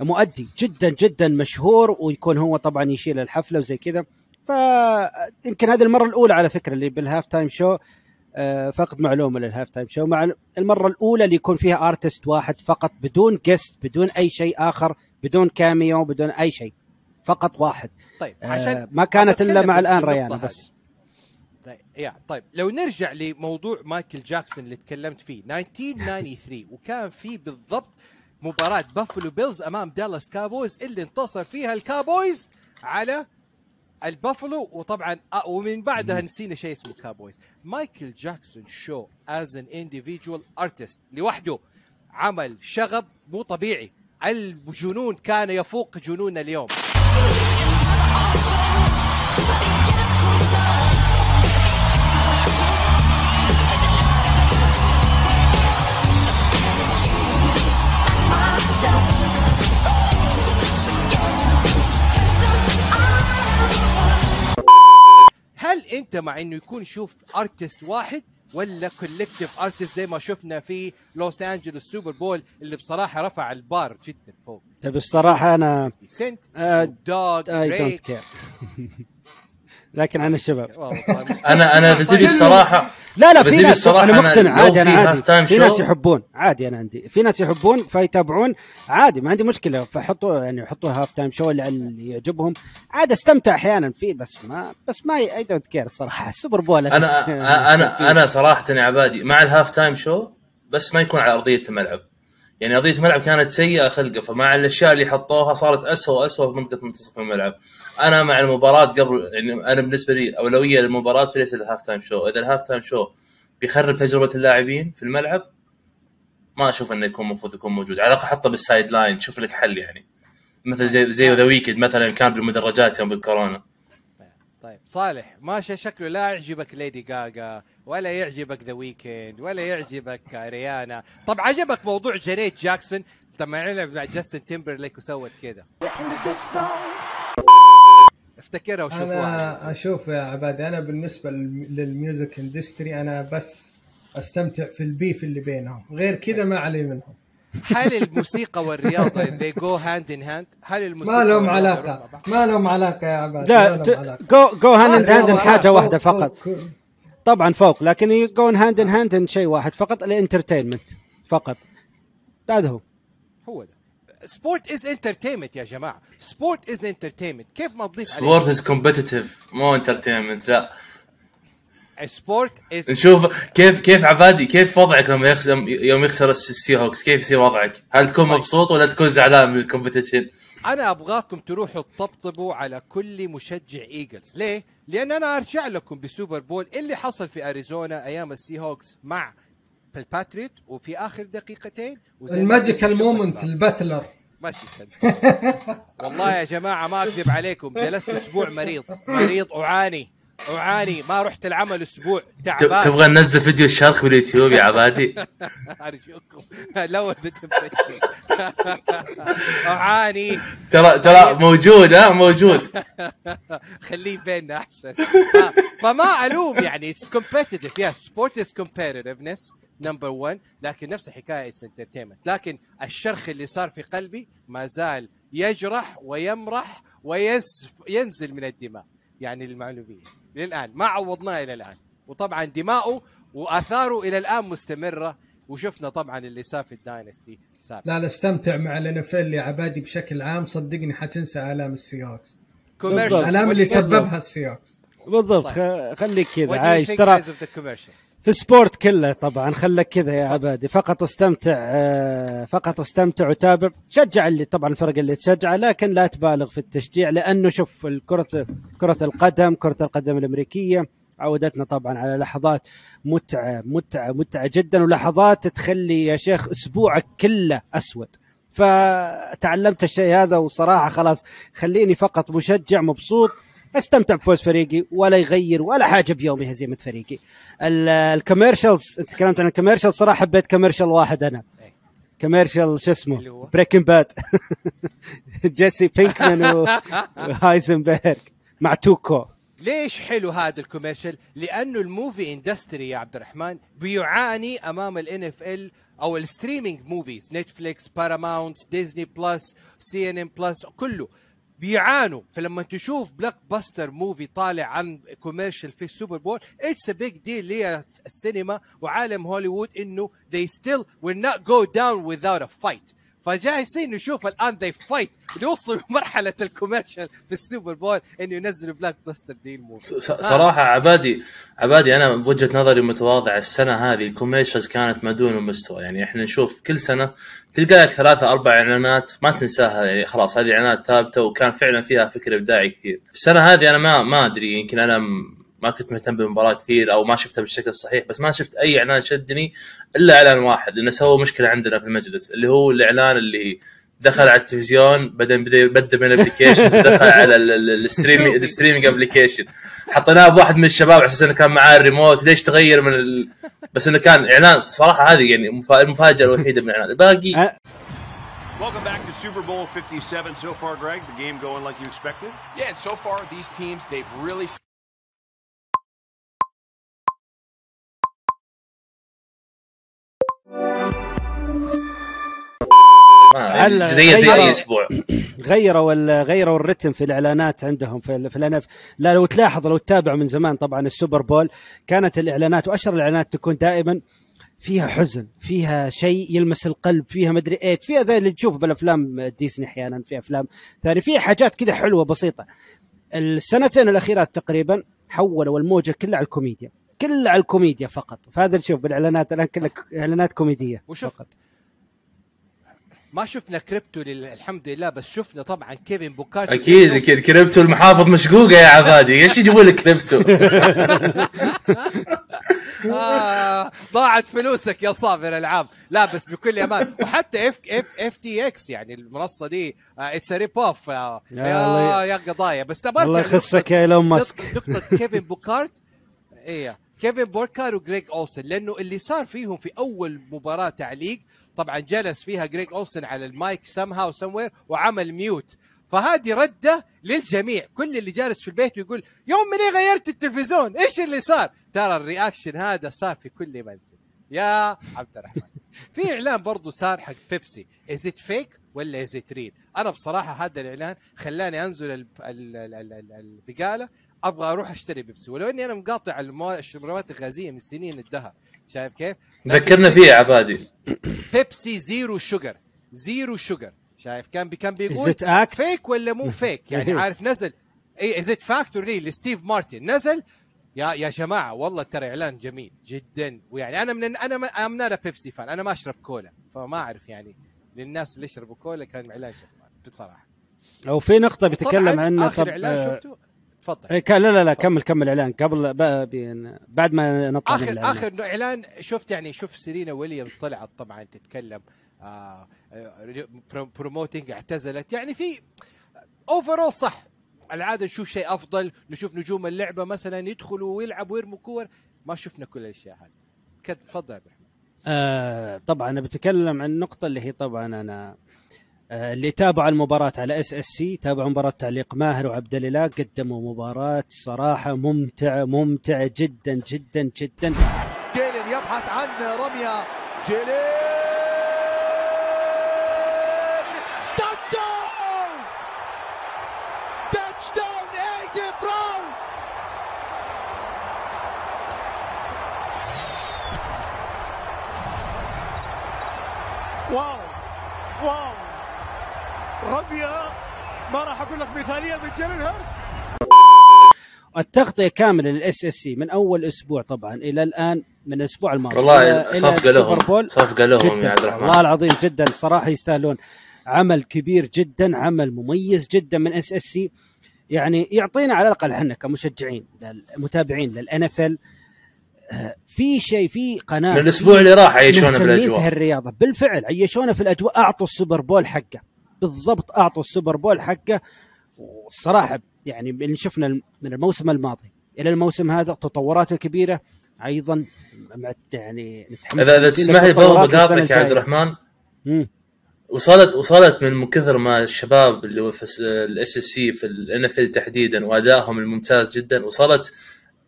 مؤدي جدا جدا مشهور ويكون هو طبعا يشيل الحفلة وزي كذا فيمكن هذه المرة الأولى على فكرة اللي بال halftime show آه، فقط معلومة لل halftime show مع المرة الأولى اللي يكون فيها artist واحد فقط بدون guest بدون أي شيء آخر بدون cameo بدون أي شيء فقط واحد طيب آه، عشان ما كانت إلا مع الآن ريانا. بس طيب يا طيب لو نرجع لموضوع مايكل جاكسون اللي تكلمت فيه 1993 [LAUGHS] وكان في بالضبط مباراة بافلو بيلز أمام دالاس كابويز اللي انتصر فيها الكابويز على البافلو وطبعا آه ومن بعدها نسينا شيء اسمه كابويز مايكل جاكسون show as an individual artist لوحده عمل شغب مو طبيعي. الجنون كان يفوق جنوننا اليوم. انت مع انه يكون شوف artist واحد ولا collective artist زي ما شفنا في لوس انجلوس سوبر بول اللي بصراحة رفع البار جدا فوق. طيب الصراحة أنا Snoop Dogg I don't care لكن عن الشباب. [LAUGHS] أنا أنا اذا تبي الصراحه لا لا بدي في ناس بالصراحة أنا أنا مقتنع. عادي أنا في عادي. في ناس يحبون. عادي أنا عندي. في ناس يحبون فيتابعون. عادي ما عندي مشكلة. فحطوا يعني حطوا halftime show اللي اللي يعجبهم. عادي أستمتع أحيانا فيه بس ما بس ما I don't care الصراحة. [LAUGHS] السوبر بول أنا أنا [LAUGHS] أنا صراحة يا عبادي مع ال halftime show بس ما يكون على أرضية الملعب. يعني ارضيه الملعب كانت سيئة خلقه فمع الأشياء اللي حطوها صارت اسوء واسوء في منطقة منتصف الملعب. أنا مع المباراة قبل يعني أنا بالنسبة لي أولوية للمباراة وليس ال halftime show. إذا ال halftime show بيخرب تجربة اللاعبين في الملعب ما أشوف إنه يكون المفروض يكون موجود. على الأقل حطه بال sideline شوف لك حل يعني. مثل زي زي ذا ويكند مثلا كان بالمدرجات يوم بالكورونا. طيب صالح ماشي شكله لا يعجبك ليدي جاجا ولا يعجبك ذا ويكند ولا يعجبك ريانا طب عجبك موضوع جانيت جاكسون لما لعب مع جاستن تيمبرليك وسوت كذا افتكرها وشوفوها. أنا أشوف يا عبادي أنا بالنسبة للم- لل music industry أنا بس أستمتع في ال beef اللي بينهم. غير كذا ما علي منهم. هل الموسيقى والرياضة they go hand in hand هل الموسيقى ما لهم والرياضة علاقة؟ ما لهم علاقة يا عبادي لا go go hand hand حاجة واحدة فقط. طبعا فوق لكن يكون hand in hand شيء واحد فقط ال entertainment فقط. هذا هو. هو ده. sport is entertainment يا جماعة. sport is entertainment كيف ما تضيف sport is competitive مو entertainment لا. sport is نشوف كيف كيف عبادي؟ كيف وضعك لما يخسر يوم يخسر الس- السي هوكس كيف يصير وضعك؟ هل تكون طيب. مبسوط ولا تكون زعلان من ال competition؟ أنا أبغاكم تروحوا تطبطبوا على كل مشجع إيجلز. ليه؟ لأن أنا ارجع لكم بسوبر بول اللي حصل في أريزونا أيام السي هوكس مع الباتريوت وفي آخر دقيقتين ال magical moment الباتلر. ماشي والله يا جماعة ما أكذب عليكم جلست أسبوع مريض. مريض أعاني. اعاني ما رحت العمل أسبوع تعبان. تبغى ننزل فيديو الشرخ باليوتيوب يا عبادي؟ [LAUGHS] أرجوكم. لو [LAUGHS] أعاني. ترى ترى موجود ها؟ موجود. [LAUGHS] خليه بيننا أحسن. فما ألوم يعني. it's competitive yes sport is competitiveness number 1 لكن نفس الحكاية is entertainment لكن الشرخ اللي صار في قلبي ما زال يجرح ويمرح وينزل من الدماء يعني للمعلوميه للآن ما عوضناه إلى الآن. وطبعا دماؤه وآثاره إلى الآن مستمرة. وشفنا طبعا اللي صار في ال dynasty سابقا. لا لا استمتع مع الان يا عبادي بشكل عام. صدقني حتنسى آلام ال Seahawks commercial. الالام اللي سببها ال Seahawks بالضبط. طيب. خليك كذا. عايش. ترى في ال sport كله طبعا خلك كذا يا عبادي. فقط استمتع آه، فقط استمتع وتابع. شجع اللي طبعا الفرق اللي تشجعه لكن لا تبالغ في التشجيع لأنه شوف الكرة كرة القدم كرة القدم الأمريكية عودتنا طبعا على لحظات متعة متعة متعة جدا ولحظات تخلي يا شيخ اسبوعك كله أسود. فتعلمت الشيء هذا وصراحة خلاص خليني فقط مشجع مبسوط. استمتع بفوز فريقي ولا يغير ولا حاجة بيومي هزيمه فريقي ال- ال commercials انت تكلمت عن ال commercial صراحة حبيت commercial واحد أنا إيه. commercial شو اسمه؟ Breaking Bad [LAUGHS] جيسي بينكمان وهايزنبرغ مع توكو ليش حلو هذا ال commercial؟ لأنه ال movie industry يا عبد الرحمن بيعاني أمام ال NFL أو ال streaming movies Netflix Paramount Disney Plus CNM Plus كله بيعانوا. فلما تشوف blockbuster movie طالع عن commercial في ال Super Bowl it's a big deal للسينما وعالم هوليوود إنه they still will not go down without a fight. فجاهزين نشوف الآن they fight. ليوصلوا [LAUGHS] مرحلة ال commercial في ال Super Bowl إنه ينزلوا blockbuster دي س- صراحة عبادي عبادي أنا بوجهة نظري متواضعة. السنة هذه ال commercials كانت ما دون المستوى يعني إحنا نشوف كل سنة تلقى لك ثلاثة أربع إعلانات ما تنساها. يعني خلاص هذه إعلانات ثابتة وكان فعلا فيها فكر إبداعي كثير. السنة هذه أنا ما ما أدري يمكن أنا ما كنت مهتم بالمباراة كثير أو ما شفتها بالشكل الصحيح بس ما شفت أي إعلان شدني إلا إعلان واحد لأنه سووا مشكلة عندنا في المجلس اللي هو الإعلان اللي دخل على التلفزيون بعدين بدأ بدا من ال applications ودخل [LAUGHS] على ال streaming ال streaming application حطيناه بواحد من الشباب على أساس إنه كان معاه الريموت ليش تغير من ال... بس إنه كان إعلان صراحة هذه يعني مفا- المفاجأة الوحيدة من الإعلان الباقي أه، Welcome back to Super Bowl 57 so far, Greg. The game going like you expected? Yeah, and so far these teams they've really هلا- جزئية زي غيروا- أي أسبوع. [CLEARS THROAT] غيروا غيروا الرتم في الإعلانات عندهم في في ال NFL لو تلاحظ لو تتابع من زمان طبعا ال Super Bowl كانت الإعلانات وأشهر الإعلانات تكون دائما فيها حزن فيها شيء يلمس القلب فيها مدري إيش فيها ذا اللي تشوف بالأفلام ديزني أحيانا في أفلام ثانية فيها حاجات كذا حلوة بسيطة. السنتين الأخيرات تقريبا حولوا الموجة كلها على الكوميديا كلها على الكوميديا فقط. فهذا نشوف بالإعلانات الآن كلها إعلانات كوميدية وشوف فقط. ما شفنا كريبتو الحمد لله بس شفنا طبعا كيفن بوكارتي أكيد أكيد. كريبتو المحافظ مشقوقة يا عبادي. إيش يجيبوا لك كريبتو؟ [LAUGHS] آه ضاعت فلوسك يا صابر العاب لا بس بكل أمان. وحتى اف اف اف تي إكس يعني المنصة دي اتس ريب اوف يا يا يا, الله- يا قضايا. بس تبغى الله يخصك يا إيلون ماسك. نقطة نقطة كيفن بوكارت. إيه Kevin Burkhardt و Greg Olsen لأنه اللي صار فيهم في أول مباراة تعليق طبعا جلس فيها Greg Olsen على المايك somehow somewhere وعمل mute فهذه ردة للجميع. كل اللي جالس في البيت ويقول يوم من إيه غيرت التلفزيون إيش اللي صار؟ ترى ال reaction هذا صار في كل منزل. يا عبد الرحمن. في إعلان برضو صار حق Pepsi. is it fake ولا is it real أنا بصراحة هذا الإعلان خلاني أنزل ال- ال- ال- ال- ال- البقالة. أبغى أروح أشتري بيبسي. ولو إني أنا مقاطع الموا- الشربات الغازية من سنين الدهر. شايف كيف؟ ذكرنا فيه يا عبادي. بيبسي زيرو شوجر. زيرو شوجر. شايف كان بي كان Is بيقول? فيك ولا مو فيك؟ [LAUGHS] يعني عارف نزل. اي از ات فاكتوري لستيف مارتن. نزل. يا يا جماعة والله ترى إعلان جميل جدا. ويعني أنا من أنا ام نانا بيبسي فان أنا ما أشرب كولا. فما أعرف يعني للناس اللي يشربوا كولا كان إعلان جميل بصراحة. أو في نقطة بيتكلم طبعاً عنه آخر طب إعلان آه، شفته؟ تفضل. إيه، كان- لا لا لا كمل كمل إعلان. قبل بعد ما نطلع اخر الإعلان. آخر إعلان شفت يعني شوف سيرينا ويليامز طلعت طبعا تتكلم آه promoting اعتزلت. يعني في overall صح. العادة نشوف شيء أفضل نشوف نجوم اللعبة مثلا يدخلوا ويلعبوا ويرموا كور. ما شفنا كل الأشياء هذه. كد- تفضل آه طبعا بتكلم عن النقطه اللي هي طبعا أنا آه اللي تابعوا المباراة على SSC تابعوا مباراة تعليق ماهر وعبد الإله قدموا مباراة صراحة ممتعة ممتعة جدا جدا جدا. Jalen يبحث عن رمية. Jalen touchdown touchdown AJ Brown wow wow رمية ما راح أقول لك مثالية من جيلين هيرتز. التغطية كاملة لل SSC من أول أسبوع طبعا إلى الآن من الأسبوع الماضي. والله صفقه لهم. صفقه لهم جدا يا عبد الرحمن. والله العظيم جدا. صراحة يستاهلون. عمل كبير جدا عمل مميز جدا من SSC يعني يعطينا على الأقل إحنا كمشجعين متابعين لل NFL في شيء في قناة من الأسبوع اللي راح عيشونا مهتمين في بالاجواء هالرياضه بالفعل عيشونا في الأجواء. أعطوا السوبر بول حقه. بالضبط أعطوا السوبر بول حقه والصراحه يعني اللي شفنا من الموسم الماضي إلى الموسم هذا تطورات كبيرة أيضا مع- يعني نتحمس اذا إذا تسمح لي برضه بقاطعك يا عبد. الرحمن مم. وصلت وصلت من كثر ما الشباب اللي في ال SSC في ال NFL تحديدا وأدائهم الممتاز جدا وصلت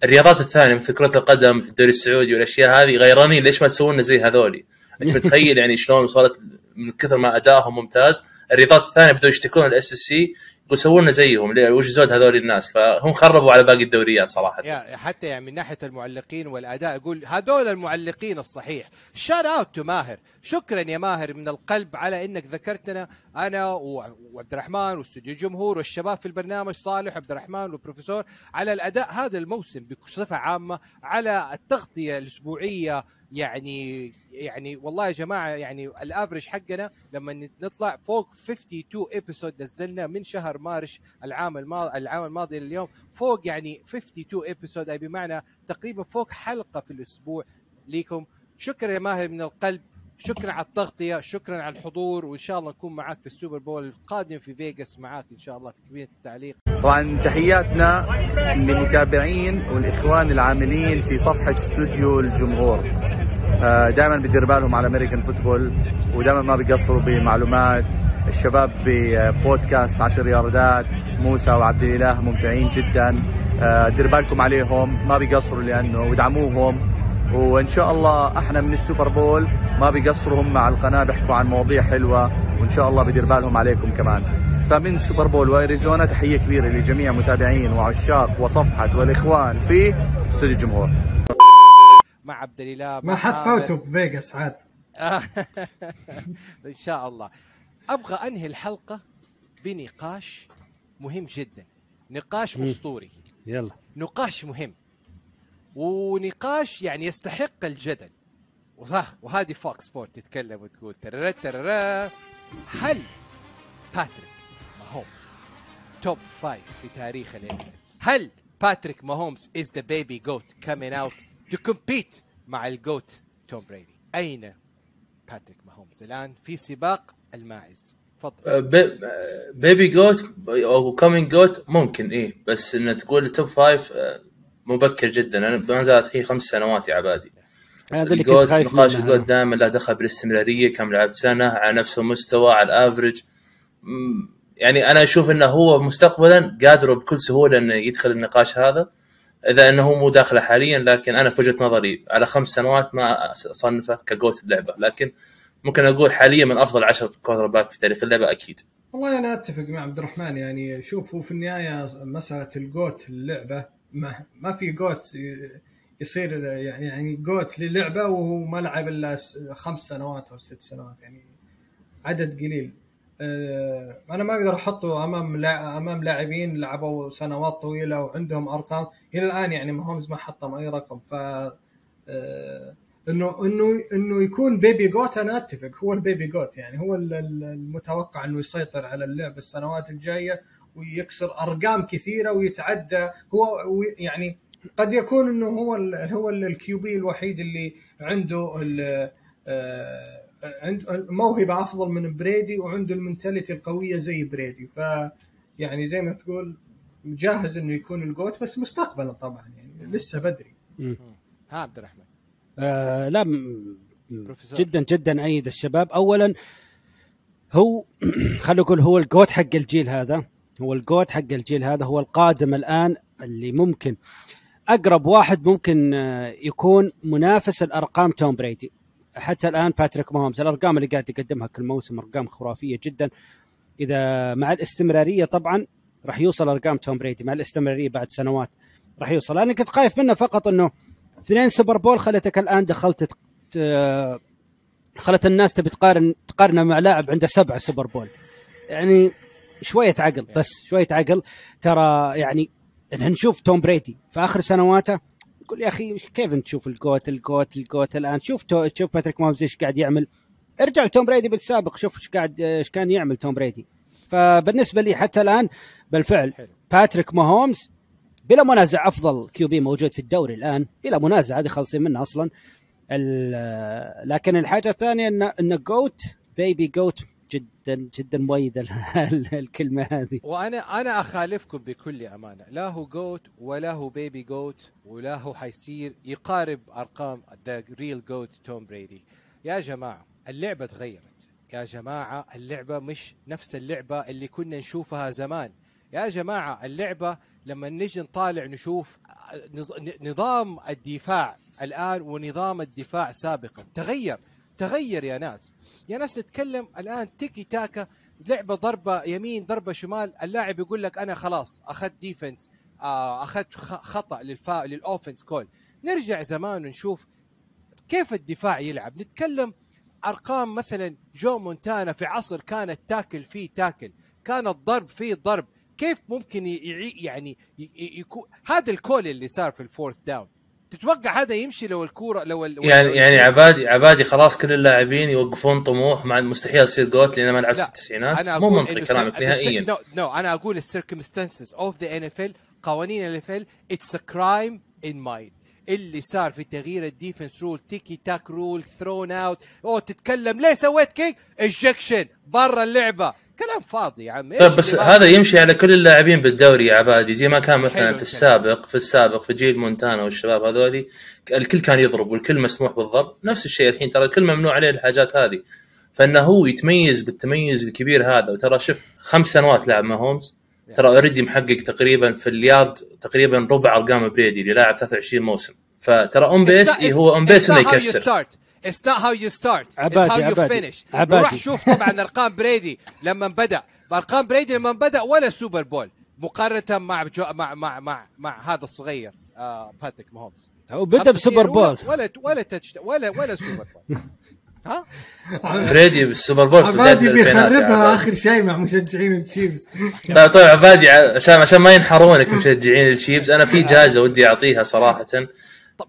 الرياضات الثانية مثل كرة القدم في الدوري السعودي والأشياء هذه غيرانين ليش ما تسوون زي هذولي؟ أنت متخيل يعني شلون وصلت من كثر ما ادائهم ممتاز. الرياضات الثانية بدوا يشتكون ال SSC يقول لنا زيهم وش زود هذول الناس؟ فهم خربوا على باقي الدوريات صراحة. يا حتى يعني من ناحية المعلقين والأداء أقول هذول المعلقين الصحيح. shout out to ماهر. شكرا يا ماهر من القلب على إنك ذكرتنا. أنا وعبد الرحمن واستوديو الجمهور والشباب في البرنامج صالح وعبد الرحمن والبروفيسور على الأداء هذا الموسم بصفة عامة على التغطية الأسبوعية يعني يعني والله يا جماعة يعني ال average حقنا لما نطلع فوق 52 episode نزلنا من شهر March العام الماضي العام الماضي لليوم فوق يعني 52 episode أي بمعنى تقريبا فوق حلقة في الأسبوع ليكم. شكرا يا ماهر من القلب. شكرا على التغطية شكرا على الحضور وإن شاء الله نكون معاك في السوبر بول القادم في فيغاس معاك إن شاء الله في كبينة التعليق. طبعا تحياتنا للمتابعين والإخوان العاملين في صفحة استوديو الجمهور. دائما بيدير بالهم على American football ودائما ما بيقصروا بمعلومات. الشباب ببودكاست عشر رياضات موسى وعبد الإله ممتعين جدا. آه، دير بالكم عليهم ما بيقصروا لأنه وادعموهم وإن شاء الله أحنا من السوبر بول ما بيقصروا هم مع القناة بيحكوا عن مواضيع حلوة وإن شاء الله بدير بالهم عليكم كمان. فمن سوبر بول وأريزونا تحية كبيرة لجميع متابعين وعشاق وصفحة والإخوان في استوديو الجمهور. مع عبد الإله ما مع حتفوتوا بفيغاس عاد. [LAUGHS] إن شاء الله. أبغى أنهي الحلقة بنقاش مهم جدا. نقاش. أسطوري. يلا. نقاش مهم. ونقاش يعني يستحق الجدل. وصح وهذه Fox Sport تتكلم وتقول ترى ترى هل باتريك ماهومز top five في تاريخ ال هل باتريك ماهومز is the baby goat coming out to compete مع ال GOAT توم بريدي أين باتريك ماهومز الآن؟ في سباق الماعز. تفضل. ba- baby GOAT أو coming GOAT ممكن إيه. بس ان تقول top five مبكر جدا. أنا ما زالت هي خمس سنوات يا عبادي. هذا اللي كنت خايف نقاش أنا. دائما له دخل بالاستمرارية كم لعب سنة على نفس المستوى على ال average يعني أنا أشوف إنه هو مستقبلا قادر بكل سهولة إنه يدخل النقاش هذا. إذا إنه هو مو داخله حاليا لكن أنا في وجهة نظري على خمس سنوات ما أصنفه ك GOAT اللعبه لكن ممكن أقول حاليا من أفضل 10 quarterback في تاريخ اللعبة أكيد. والله أنا أتفق مع عبد الرحمن. يعني شوف هو في النهاية مسألة ال GOAT اللعبه ما, ما في GOAT يصير يعني GOAT للعبة وهو ما لعب إلا خمس سنوات أو ست سنوات يعني عدد قليل. آه، أنا ما أقدر أحطه أمام أمام لاعبين لعبوا سنوات طويلة وعندهم أرقام. إلى الآن يعني ماهومز ما حطم أي رقم ف آه، انه انه إنه يكون baby GOAT أنا أتفق. هو ال baby GOAT يعني هو ال- ال- المتوقع إنه يسيطر على اللعب السنوات الجاية ويكسر أرقام كثيرة ويتعدى. هو يعني قد يكون إنه هو ال هو ال QB الوحيد اللي عنده ال- آه، عنده موهبة أفضل من بريدي وعنده ال mentality القوية زي بريدي. ف يعني زي ما تقول جاهز إنه يكون ال GOAT بس مستقبلا طبعا يعني لسه بدري. ها عبد الرحمن. آه لا بروفيسور. جدا جدا أيد الشباب. اولا هو [CLEARS THROAT] خلينا نقول هو ال GOAT حق الجيل هذا. هو ال GOAT حق الجيل هذا هو القادم الآن اللي ممكن أقرب واحد ممكن آه، يكون منافس الأرقام توم بريدي. حتى الآن باتريك ماهومز الأرقام اللي قاعد يقدمها كل موسم أرقام خرافية جدا. إذا مع الاستمرارية طبعا راح يوصل أرقام توم بريدي مع الاستمرارية بعد سنوات راح يوصل. أنا كنت خايف منه فقط إنه اثنين سوبر بول خلتك الآن دخلت ت- خلت الناس تبي تقارن تقارنه مع لاعب عنده سبعه سوبر بول. يعني شوية عقل بس شوية عقل. ترى يعني نشوف توم بريدي في آخر سنواته يقول يا أخي كيف أنت تشوف ال GOAT ال GOAT ال GOAT الآن؟ شوف تو شوف باتريك ماهومز إيش قاعد يعمل. ارجع لتوم بريدي بالسابق شوف إيش قاعد إيش كان يعمل توم بريدي. فبالنسبة لي حتى الآن بالفعل حلو. باتريك ماهومز بلا منازع أفضل QB موجود في الدوري الآن بلا منازع هذه خالصين منها أصلا. لكن الحاجة الثانية ان إن GOAT baby GOAT جدا جدا مؤيد ال- ال- الكلمة هذه. وأنا أنا أخالفكم بكل أمانة. لا هو GOAT ولا هو baby GOAT ولا هو حيصير يقارب أرقام the real GOAT توم بريدي يا جماعة اللعبة تغيرت. يا جماعة اللعبة مش نفس اللعبة اللي كنا نشوفها زمان. يا جماعة اللعبة لما نجي نطالع نشوف نظ- نظام الدفاع الآن ونظام الدفاع سابقا تغير. تغير يا ناس. يا ناس نتكلم الآن تيكي تاكا لعبة ضربة يمين ضربة شمال اللاعب يقول لك أنا خلاص أخذت defense آه أخذت خطأ للفا لل offense call نرجع زمان ونشوف كيف الدفاع يلعب. نتكلم أرقام مثلا جو مونتانا في عصر كان ال tackle فيه tackle كان الضرب فيه ضرب. كيف ممكن يعني يكون هذا ال call اللي صار في ال fourth down تتوقع هذا يمشي لو الكورة لو ال- يعني لو- يعني عبادي عبادي خلاص كل اللاعبين يوقفون طموح مع مستحيل يصير GOAT لأن ما لعبت في التسعينات. مو منطقي كلامك نهائيا. no no أنا أقول ال circumstances of the NFL قوانين ال NFL it's a crime in mind اللي صار في تغيير ال defense rule ticky tack rule thrown out أو تتكلم ليه sweet kick? ejection برا اللعبة. كلام فاضي يا عم طيب بس هذا يمشي على كل اللاعبين بالدوري يا عبادي. زي ما كان مثلا في. السابق في السابق في جيل مونتانا والشباب هذولي الكل كان يضرب والكل مسموح بالضرب. نفس الشيء الحين ترى الكل ممنوع عليه الحاجات هذه. فإنه هو يتميز بالتميز الكبير هذا. وترى شوف خمس سنوات لعب ماهومز ترى already محقق تقريبا في اليارد تقريبا ربع أرقام بريدي اللي لاعب 23 موسم. فترى on pace هو on pace اللي يكسر. It's not how you start. عبادي، It's how you عبادي، finish. عبادي. وروح شوف طبعا [LAUGHS] ارقام بريدي لما بدا ارقام بريدي لما بدا ولا سوبر بول مقارنة مع جو مع مع مع مع هذا الصغير آه باتريك ماهومز هو بدأ بسوبر بول ولا ولا touch ولا ولا سوبر بول [LAUGHS] ها بريدي بالسوبر بول عبادي بيخربها عبادي. آخر شيء مع مشجعين التشيفز لا طيب عبادي عشان عشان ما ينحرونك مشجعين الشيفز أنا في جائزة ودي أعطيها صراحة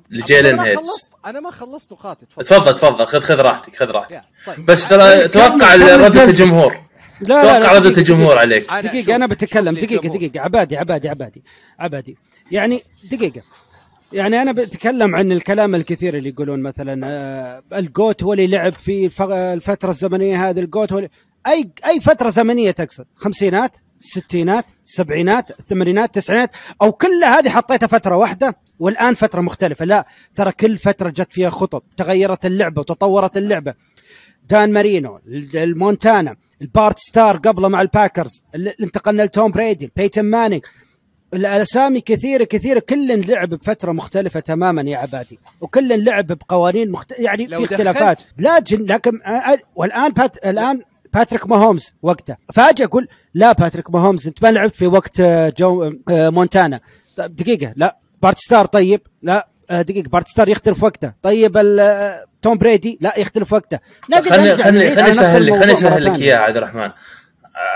لجيلن. خلصت أنا ما خلصت نقاطي تفضل. تفضل تفضل. خذ خذ راحتك خذ راحتك. طيب. بس ترى توقع كمل ردة جلد. الجمهور. لا توقع لا ردة دقيقة، الجمهور. عليك. شوف- أنا بتكلم. للجمهور. دقيقة. عبادي عبادي عبادي عبادي. يعني دقيقة. يعني أنا بتكلم عن الكلام الكثير اللي يقولون مثلا آه، الجوت هو اللي لعب في الف- الفترة الزمنية هذه الجوت هو اللي- أي أي فترة زمنية تقصد؟ خمسينات؟ ستينات سبعينات ثمانينات تسعينات أو كل هذه حطيتها فترة واحدة والآن فترة مختلفة. لا ترى كل فترة جت فيها خطط تغيرت اللعبة وتطورت اللعبة. دان مارينو المونتانا البارت ستار قبله مع الباكرز اللي انتقلنا لتوم بريدي بيتن مانينج الأسامي كثيرة كثيرة. كل لعب بفترة مختلفة تماما يا عبادي وكل لعب بقوانين مخت... يعني في اختلافات. دخلت- لكن والآن بات... الآن باتريك ماهومز وقته فاجئ أقول لا باتريك ماهومز أنت ما لعبت في وقت آه، جو آه، مونتانا. طيب دقيقة لا. بارت ستار طيب لا. آه، دقيقة بارت ستار يختلف وقته طيب ال- توم بريدي لا يختلف وقته نقدر خلني خلني خلني أسهل لك خلني أسهل لك. إياها عبد الرحمن.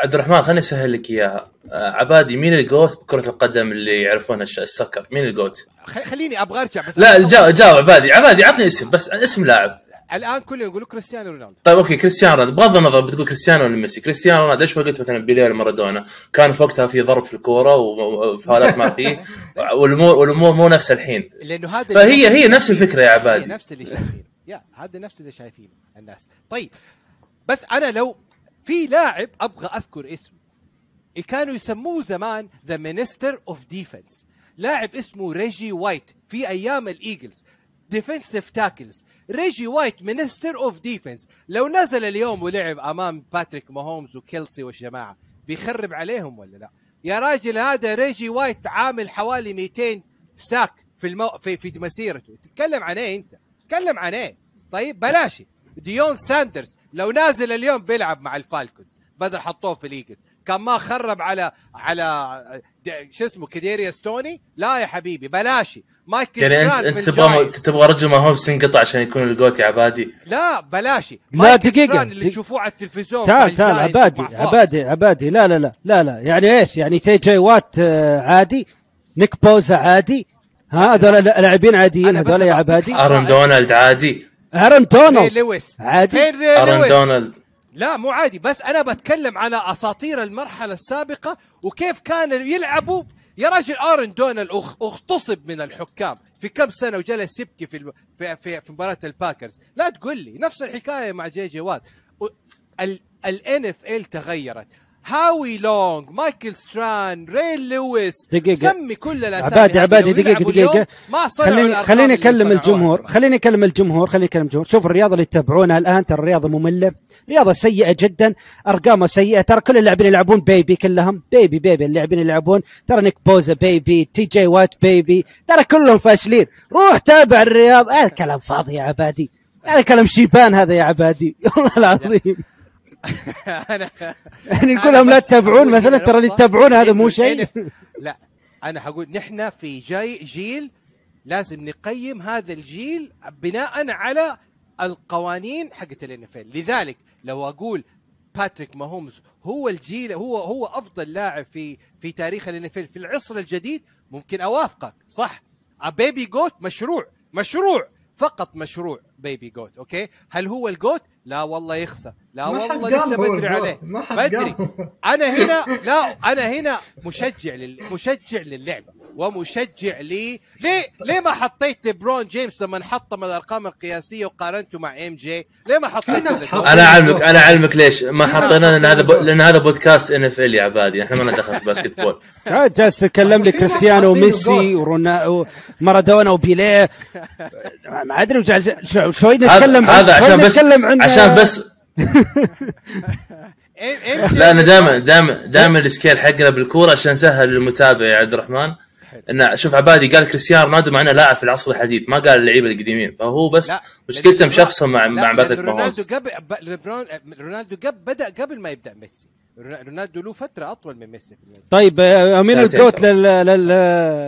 عبد الرحمن خلني أسهل لك إياها. عبادي مين ال GOAT بكرة القدم اللي يعرفون الش- السكر. مين ال GOAT؟ خليني أبغى أرجع بس لا جاوب جاوب عبادي. عبادي عطني اسم بس اسم لاعب. الآن كلهم يقولوا كريستيانو رونالدو. طيب okay كريستيانو رونالدو. بغض النظر بتقول كريستيانو ولا ميسي؟ كريستيانو رونالدو ليش ما قلت مثلا بيليه ولا مارادونا؟ كان في وقتها في ضرب في الكورة وفاولات ما فيه. [LAUGHS] والامور والامور مو نفس الحين. لأنه هذا فهي هي نفس الفكرة يا هي عبادي نفس اللي شايفينه. يا هذا نفس اللي شايفينه الناس. طيب بس أنا لو في لاعب أبغى أذكر اسمه. كانوا يسموه زمان the minister of defense لاعب اسمه ريجي وايت في أيام الإيجلز. defensive tackles ريجي وايت minister of defense لو نزل اليوم ولعب أمام باتريك ماهومز وكيلسي والجماعة بيخرب عليهم ولا لا؟ يا راجل هذا ريجي وايت عامل حوالي 200 sack في المو... في في مسيرته. تتكلم عن إيه أنت؟ تتكلم عن إيه؟ طيب بلاش. ديون ساندرز لو نازل اليوم بيلعب مع الفالكونز. بدل حطوه في الإيجلز. كان ما خرب على على شو اسمه كديريا ستوني لا يا حبيبي بلاشي مايكل يعني انت أنت تبغى. تبغى رجل ما هومز تنقطع عشان يكون الجوت يا عبادي؟ لا بلاشي لا،. ستران اللي تشوفوه على التلفزيون تعال تعال عبادي. عبادي عبادي. لا لا لا لا لا. يعني إيش؟ يعني تي جي وات آه، عادي؟ نيك بوزا عادي؟ ها هذول لاعبين عاديين هذول يا عبادي؟ أرون دونالد عادي. ارن ري دونالد لويس. عادي. أرون دونالد. لا مو عادي. بس أنا بتكلم على أساطير المرحلة السابقة وكيف كانوا يلعبوا يا راجل آرن دونال اغتصب من الحكام. في كم سنة وجلس يبكي في. في في, في مباراة الباكرز. لا تقول لي نفس الحكاية مع جي جي وات ال NFL تغيرت. هاوي لونج مايكل ستران ري لويس دقيقة. سمي كل الأسامي عبادي عبادي دقيقة دقيقة. ما خليني خليني أكلم الجمهور. خليني أكلم الجمهور خليني أكلم الجمهور. شوف الرياضة اللي تتابعونها الآن ترى رياضة مملة. رياضة سيئة جدا أرقامها سيئة. ترى كل اللاعبين يلعبون baby كلهم. baby baby اللاعبين يلعبون. ترى نيك بوزا baby تي جي وات baby. ترى كلهم فاشلين. روح تابع الرياض. هذا كلام فاضي يا عبادي. هذا كلام شيبان هذا يا عبادي. [LAUGHS] والله العظيم. [LAUGHS] أنا يعني نقول أنا لهم لا تتابعون مثلا؟ ترى اللي تتابعون هذا مو ال شيء لا أنا حقول نحن في جاي جيل لازم نقيم هذا الجيل بناء على القوانين حقت الان لذلك لو أقول باتريك ماهومز هو الجيل هو هو أفضل لاعب في في تاريخ الان في العصر الجديد ممكن أوافقك صح؟ baby GOAT مشروع مشروع فقط مشروع. baby GOAT okay هل هو ال GOAT لا والله يخسر. لا ما حد والله لسه بدري عليه. ما حد بدري. أنا هنا لا أنا هنا مشجع لل... مشجع للعبة ومشجع لي ليه ليه ما حطيت ليبرون جيمس لما حطم الأرقام القياسية وقارنته مع MJ؟ ليه ما حطيت أنا أعلمك أنا أعلمك ليش. ما حطينا لأن هذا ب... لأن هذا بودكاست NFL يا عبادي إحنا ما ندخل في basketball [LAUGHS] [LAUGHS] جالس تتكلم لي كريستيانو وميسي ومارادونا وبيليه. [LAUGHS] ما أدري شوي نتكلم هذا عشان بس نتكلم عن عشان بس [LAUGHS] لا أنا دائما دائما دائما ال scale حقنا بالكورة عشان نسهل للمتابع يا عبد الرحمن انه شوف عبادي قال كريستيانو رونالدو مع إنه لاعب في العصر الحديث ما قال اللعيبة القديمين فهو بس لا، مشكلته مشخصه مع لا، مع باتريك رونالدو ماهومز قبل رونالدو قبل بدأ قبل ما يبدأ ميسي رونا- رونالدو له فترة أطول من ميسي. طيب آه، مين. ال GOAT لل... لل...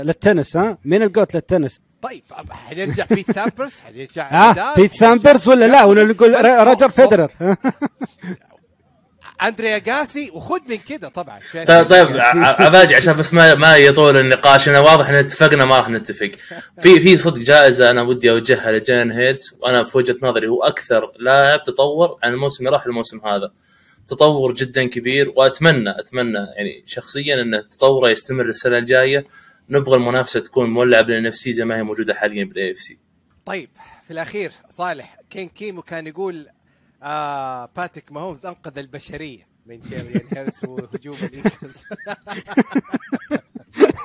للتنس ها؟ مين ال GOAT للتنس؟ طيب حنرجع بيت سامبراس حنرجع ها نادال، بيت سامبراس ولا لا؟ ولا نقول روجر فيدرر أندريه أغاسي وخذ من كده طبعا. طيب طيب ع- عبادي عشان بس ما ما يطول النقاش. أنا واضح إن اتفقنا ما راح نتفق. في في صدق جائزة أنا ودي أوجهها لجيلن هيرتس وأنا في وجهة نظري هو أكثر لاعب تطور عن الموسم اللي راح الموسم هذا. تطور جدا كبير واتمنى أتمنى يعني شخصيا إن تطوره يستمر السنة الجاية. نبغى المنافسة تكون مولعة بال NFC زي ما هي موجودة حاليا بال AFC طيب في الأخير صالح كين كيمو كان يقول آه باتريك ماهومز أنقذ البشرية. من جيلن هيرتس وهجوم ال Eagles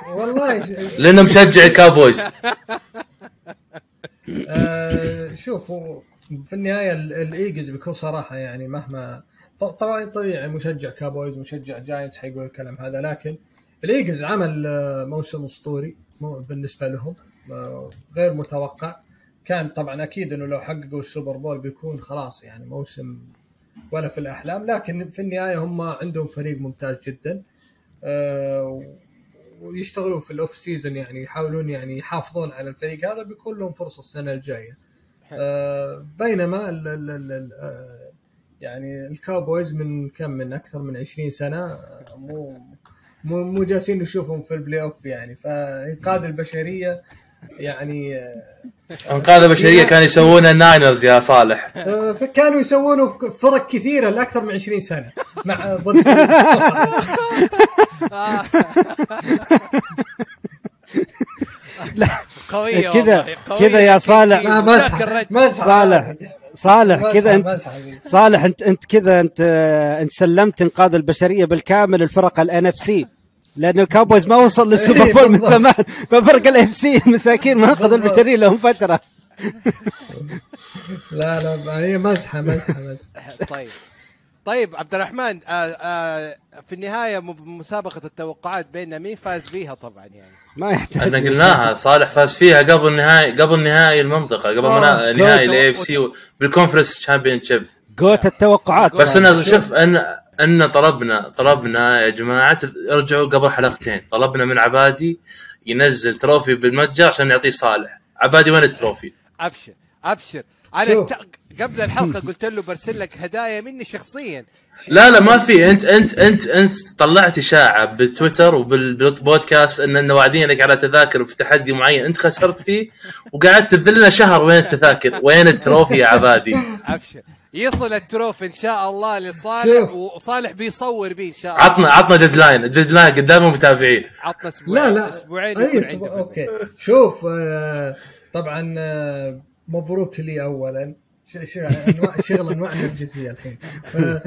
[LAUGHS] والله لأنه مشجع ال Cowboys آه، شوف في النهاية ال- ال Eagles بكل صراحة يعني مهما ط- طبعا طبيعي مشجع Cowboys مشجع Giants حيقول الكلام هذا لكن ال Eagles عمل آه، موسم أسطوري بالنسبة لهم آه، غير متوقع. كان طبعا أكيد إنه لو حققوا ال Super Bowl بيكون خلاص يعني موسم ولا في الأحلام لكن في النهاية هم عندهم فريق ممتاز جدا آه، ويشتغلون في ال off season يعني يحاولون يعني يحافظون على الفريق هذا بيكون لهم فرصة السنة الجاية. بينما ال ال ال ال آه، يعني ال Cowboys من كم من أكثر من 20 سنة مو مو مو جالسين نشوفهم في ال playoff يعني. فإنقاذ البشرية يعني آه، إنقاذ البشرية كانوا يسوونه ال Niners يا صالح. آه، كانوا يسوونه في فرق كثيرة لأكثر من 20 سنة. مع ضد [LAUGHS] قوية كذا والله، قوية كذا يا كين صالح. لا صالح صالح كذا انت. صالح انت أنت كذا أنت أنت سلمت إنقاذ البشرية بالكامل الفرق ال NFC لأن ال Cowboys ما وصل لل Super Bowl من. زمان. ففرق ال AFC مساكين ما انقذوا بالضبط. البشريه لهم فترة. [LAUGHS] لا لا هي مزحه مزحه مزحه [LAUGHS] طيب. طيب عبد الرحمن آه آه في النهاية مسابقة التوقعات بيننا مين فاز فيها طبعا يعني؟ ما يحتاج. إحنا قلناها صالح فاز فيها قبل نهائي قبل نهائي المنطقة قبل منا- نهائي. ال AFC بال conference championship GOAT التوقعات. بس أنا شوف. ان أن طلبنا طلبنا يا جماعة ارجعوا قبل حلقتين طلبنا من عبادي ينزل trophy بالمتجر عشان يعطيه صالح عبادي وين ال trophy؟ أبشر أبشر أنا شوف. ت- قبل الحلقة قلت له برسل لك هدايا مني شخصيا لا لا ما في أنت أنت أنت أنت طلعت إشاعة بالتويتر وبالبودكاست أن أن واعدينك على تذاكر في تحدي معين أنت خسرت فيه وقعدت تذلنا شهر وين التذاكر؟ وين ال trophy يا عبادي؟ أبشر يصل ال trophy إن شاء الله لصالح. وصالح بيصور بيه إن شاء الله. عطنا عطنا deadline ال deadline قدام المتابعين عطنا أسبوعين. لا لا. أسبوعين أي يكون أسبوع- عنده في okay. شوف آه، طبعا آه، مبروك لي اولا. [LAUGHS] شغل أنواع نرجسيه الحين. آه،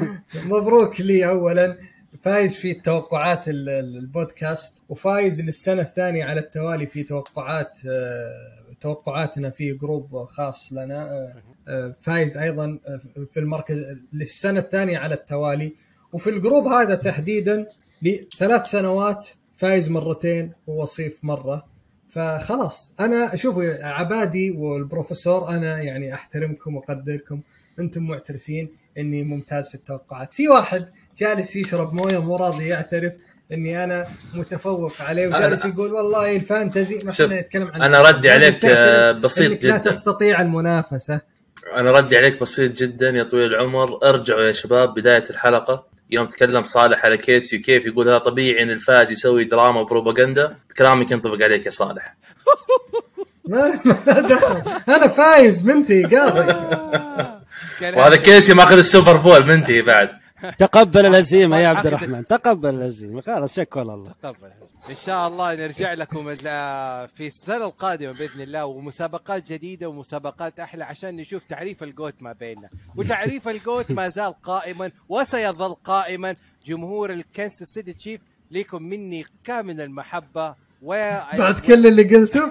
مبروك لي اولا. فايز في توقعات ال- ال- البودكاست وفايز للسنة الثانية على التوالي في توقعات آه، توقعاتنا في group خاص لنا آه، فايز أيضا آه، في المركز للسنة الثانية على التوالي. وفي ال group هذا تحديدا لثلاث سنوات فايز مرتين ووصيف مرة. فخلاص أنا شوفوا عبادي والبروفيسور أنا يعني أحترمكم وأقدركم أنتم معترفين إني ممتاز في التوقعات. في واحد جالس يشرب موية مو راضي يعترف إني أنا متفوق عليه وجالس يقول والله الفانتزي ما إحنا نتكلم عن أنا ردي عليك، آه، بسيط إنك لا جداً. تستطيع المنافسة. أنا ردي عليك بسيط جدا يا طويل العمر. ارجعوا يا شباب بداية الحلقة. يوم تكلم صالح على كيلسي وكيف يقول هذا طبيعي إن الفايز يسوي دراما وبروباغندا. كلامك ينطبق عليك يا صالح. [LAUGHS] ما دخل. أنا فايز منتهي قاضي [LAUGHS] كان وهذا كيلسي ماخذ ال Super Bowl منتهي بعد. تقبل الهزيمة يا عبد الرحمن. تقبل الهزيمة. خلاص شكر الله طبعا إن شاء الله نرجع لكم في السنة القادمة بإذن الله ومسابقات جديدة ومسابقات أحلى عشان نشوف تعريف ال GOAT ما بيننا. وتعريف الجوت ما زال قائما وسيظل قائما. جمهور الكنساس سيتي تشيف لكم مني كامل المحبة و بعد كل اللي قلته [LAUGHS]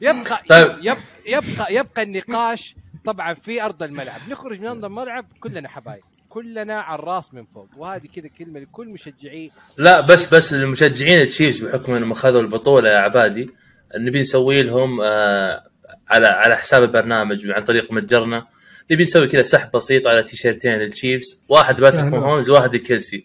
يبقى طيب. يبقى يبقى يبقى النقاش طبعا في أرض الملعب. نخرج من أرض الملعب كلنا حبايب. كلنا على الراس من فوق. وهذه كذا كلمة لكل مشجعي. لا بس بس المشجعين التشيفز بحكم انهم اخذوا البطولة يا عبادي. نبي نسوي لهم آه على على حساب البرنامج عن طريق متجرنا. نبي نسوي كذا سحب بسيط على تيشيرتين لل Chiefs. واحد باتريك سهل. ماهومز واحد لكيلسي.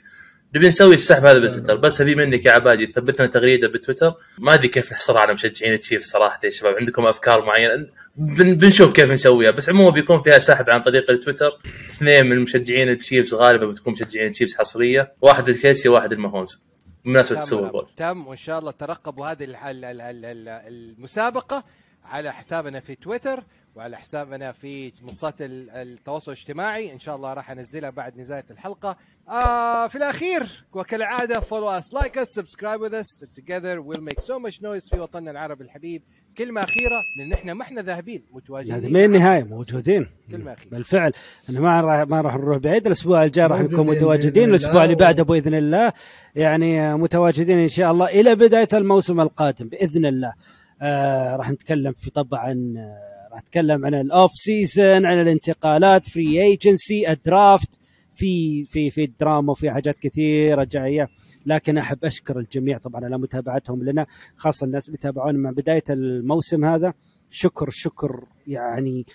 نبي نسوي السحب هذا بتويتر بس أبي منك يا عبادي تثبت لنا تغريدة بتويتر ما أدري كيف نحصرها على مشجعين ال Chiefs صراحة يا شباب عندكم أفكار معينة؟ بن- بنشوف كيف نسويها بس عموما بيكون فيها سحب عن طريق التويتر. اثنين من مشجعين ال Chiefs غالبا بتكون مشجعين ال Chiefs حصرية واحد لكيلسي واحد لماهومز بمناسبة ال Super. Bowl. تم وإن شاء الله ترقبوا هذه ال- ال- ال- ال- ال- المسابقة على حسابنا في تويتر. وعلى حسابنا في منصات ال- التواصل الاجتماعي إن شاء الله راح أنزلها بعد نهايه الحلقة. آه في الأخير وكالعادة follow us like us subscribe with us together we'll make so much noise في وطننا العربي الحبيب. كلمة أخيرة لأن إحنا ما إحنا ذاهبين متواجدين. هذه ما النهاية موجودين كلمة أخيرة. بالفعل إحنا ما راح ما راح نروح بعيد. الأسبوع الجاي راح نكون متواجدين الأسبوع اللي بعده بإذن الله يعني متواجدين إن شاء الله إلى بداية الموسم القادم بإذن الله. آه راح نتكلم في طبعا آه راح نتكلم عن ال off season عن الانتقالات free agency ال draft في في في الدراما وفي حاجات كثيرة جاية. لكن أحب أشكر الجميع طبعا على متابعتهم لنا خاصة الناس اللي تابعونا من بداية الموسم هذا شكر شكر يعني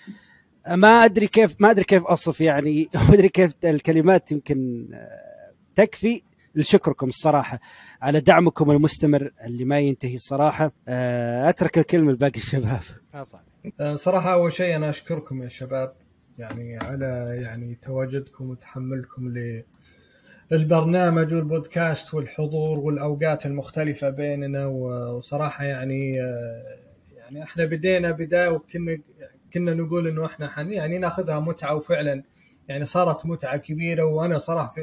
ما أدري كيف ما أدري كيف أصف يعني [LAUGHS] ما أدري كيف الكلمات يمكن آه، تكفي لشكركم الصراحة. على دعمكم المستمر اللي ما ينتهي الصراحة آه، أترك الكلمة لباقي الشباب. آه، صراحة أول شيء أنا أشكركم يا شباب يعني على يعني تواجدكم وتحملكم للبرنامج والبودكاست والحضور والأوقات المختلفة بيننا و- وصراحة يعني آه، يعني إحنا بدينا بداية وكنا كنا نقول إنه إحنا حن يعني ناخذها متعة وفعلا يعني صارت متعة كبيرة وأنا صراحة في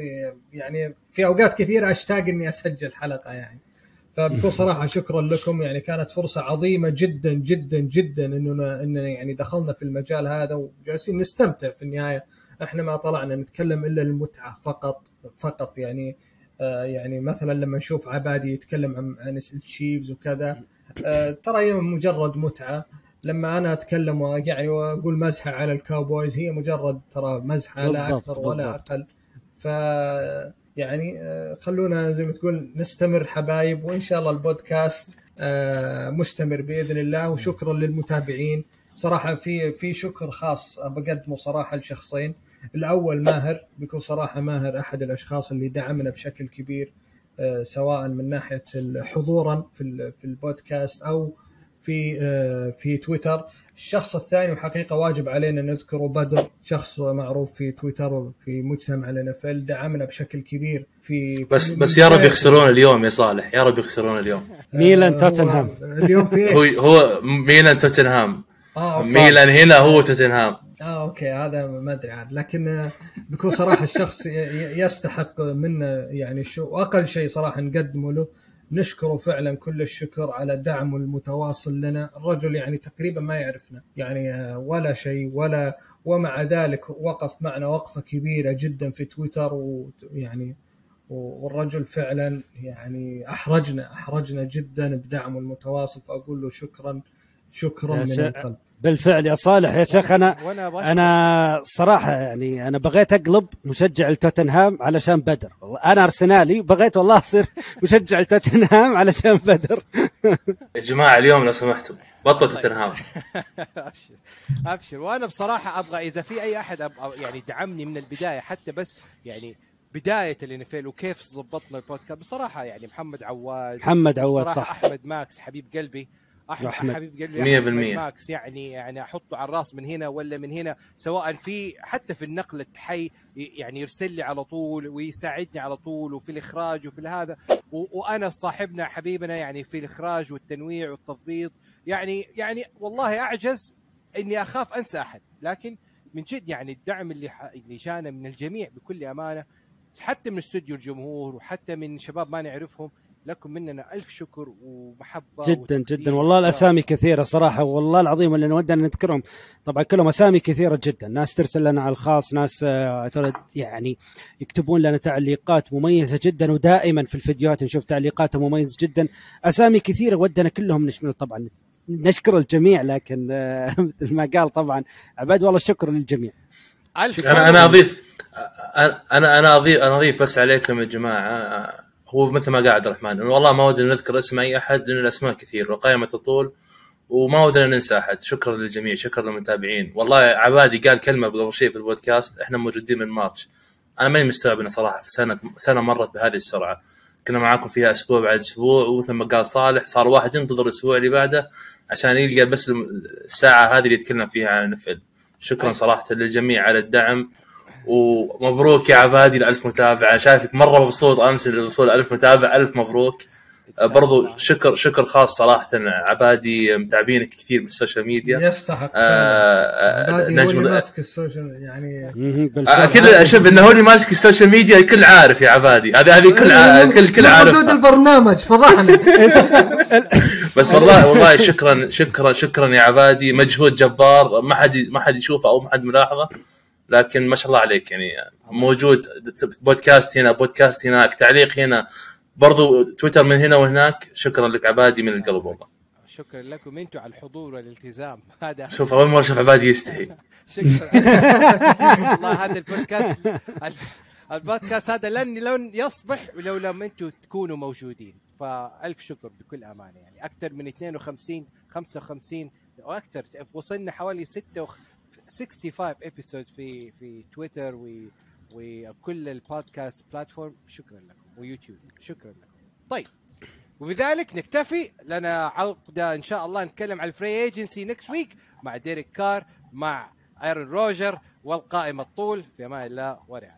يعني في أوقات كثيرة أشتاق إني أسجل حلقة يعني. فبكل صراحة شكرا لكم. يعني كانت فرصة عظيمة جدا جدا جدا اننا إننا يعني دخلنا في المجال هذا وجالسين نستمتع في النهاية. إحنا ما طلعنا نتكلم إلا المتعة فقط فقط يعني آه يعني مثلا لما نشوف عبادي يتكلم عن عن التشيفز وكذا آه ترى هي مجرد متعة. لما أنا أتكلم ويعني وأقول مزحة على الكاوبويز هي مجرد ترى مزحة لا أكثر ولا. أقل. ف يعني آه، خلونا زي ما تقول نستمر حبايب وإن شاء الله البودكاست آه، مستمر بإذن الله. وشكرا للمتابعين. صراحة في في شكر خاص بقدمه صراحة لشخصين. الأول ماهر بكل صراحة ماهر أحد الأشخاص اللي دعمنا بشكل كبير آه، سواء من ناحية حضورا في في البودكاست أو في في تويتر. الشخص الثاني وحقيقة واجب علينا نذكره بدر شخص معروف في تويتر وفي مجتمع ال NFL دعمنا بشكل كبير في بس بس يا رب يخسرون اليوم يا صالح يا رب يخسرون اليوم ميلان توتنهام اليوم في هو؟ هو ميلان توتنهام أوكي. ميلان هنا هو توتنهام آه أوكي هذا ما أدري عاد لكن آه، بكل صراحة الشخص يستحق منا يعني شو أقل شيء صراحة نقدمه له نشكره فعلا كل الشكر على دعمه المتواصل لنا. الرجل يعني تقريبا ما يعرفنا يعني آه، ولا شيء ولا ومع ذلك وقف معنا وقفة كبيرة جدا في تويتر. ويعني والرجل فعلا يعني أحرجنا أحرجنا جدا بدعمه المتواصل فأقول له شكرا شكرا من القلب. بالفعل يا صالح يا شيخ أنا أنا صراحة يعني أنا بغيت أقلب مشجع لتوتنهام علشان بدر. أنا أرسنالي بغيت والله أصير [LAUGHS] مشجع لتوتنهام علشان بدر. [LAUGHS] يا جماعة اليوم لو سمحتوا بطل توتنهام. [LAUGHS] أبشر. أبشر. وأنا بصراحة أبغى إذا في أي أحد يعني دعمني من البداية حتى بس يعني بداية ال NFL وكيف ظبطنا البودكاست. بصراحة يعني محمد عواد محمد عواد صح. أحمد ماكس حبيب قلبي أحمد أحمد. حبيب أحمد بالمية. ماكس يعني يعني أحطه على الرأس من هنا ولا من هنا سواء في حتى في النقل الحي يعني يرسل لي على طول ويساعدني على طول وفي الإخراج وفي هذا وأنا صاحبنا حبيبنا يعني في الإخراج والتنويع والتضبيط يعني يعني والله أعجز إني أخاف أنسى أحد لكن من جد يعني الدعم اللي ح... اللي جانا من الجميع بكل أمانة حتى من استوديو الجمهور وحتى من شباب ما نعرفهم لكم مننا ألف شكر ومحبة جدا جدا. والله واحترام. الأسامي كثيرة صراحة والله العظيم اللي نودنا نذكرهم. طبعا كلهم أسامي كثيرة جدا. ناس ترسل لنا على الخاص ناس آه، يعني يكتبون لنا تعليقات مميزة جدا. ودائما في الفيديوهات نشوف تعليقاتهم مميزه جدا. أسامي كثيرة ودنا كلهم نشمل. طبعا نشكر الجميع لكن آه، [LAUGHS] مثل ما قال طبعا عباد والله الشكر للجميع. ألف أنا أنا أضيف أنا أنا أنا أضيف أنا أضيف بس عليكم يا جماعة. هو مثل ما قال عبد الرحمن إنه والله ما ودنا نذكر اسم أي أحد لأن الأسماء كثير وقائمة تطول وما ودنا ننسى أحد. شكرا للجميع شكرا للمتابعين. والله عبادي قال كلمة قبل شيء في البودكاست إحنا موجودين من مارش. أنا ماني مستوعب إنه صراحة في سنة سنة مرت بهذه السرعة. كنا معاكم فيها أسبوع بعد أسبوع ومثل ما قال صالح صار واحد ينتظر الأسبوع اللي بعده عشان يلقى بس الساعة هذه اللي يتكلم فيها عن نفل شكرا صراحة للجميع على الدعم. ومبروك يا عبادي الألف متابع شايفك مرة مبسوط أمس لوصول ألف متابع ألف مبروك. برضو شكر شكر خاص صراحة عبادي متابعينك كثير بال social media. يستحق آه، آه، نجم ماسك ال social يعني كل شوف انه هو اللي ماسك ال social media الكل عارف يا عبادي. هذه هذه كل ع- كل كل حدود عارف البرنامج فضحنا. [LAUGHS] بس والله والله شكرا شكرا شكرا يا عبادي. مجهود جبار. ما حد ما حد يشوفه أو ما حد ملاحظه. لكن ما شاء الله عليك يعني موجود بودكاست هنا بودكاست هناك تعليق هنا. برضو تويتر من هنا وهناك. شكرا لك عبادي من القلب والله. شكرا لكم أنتم على الحضور والالتزام. هذا [LAUGHS] شوف أول مرة أشوف عبادي يستحي. [LAUGHS] شكرا. [LAUGHS] والله هذا البودكاست البودكاست هذا لن لن يصبح لو لم أنتم تكونوا موجودين. فألف شكر بكل أمانة يعني. أكثر من 52 55 وأكثر وصلنا حوالي 6 65 episode في في تويتر و وكل البودكاست platform شكرا لكم. ويوتيوب شكرا لكم. طيب. وبذلك نكتفي. لنا عودة إن شاء الله نتكلم على ال free agency next week مع ديريك كار مع ايرون روجر والقائمة تطول في أمان الله. ورعايته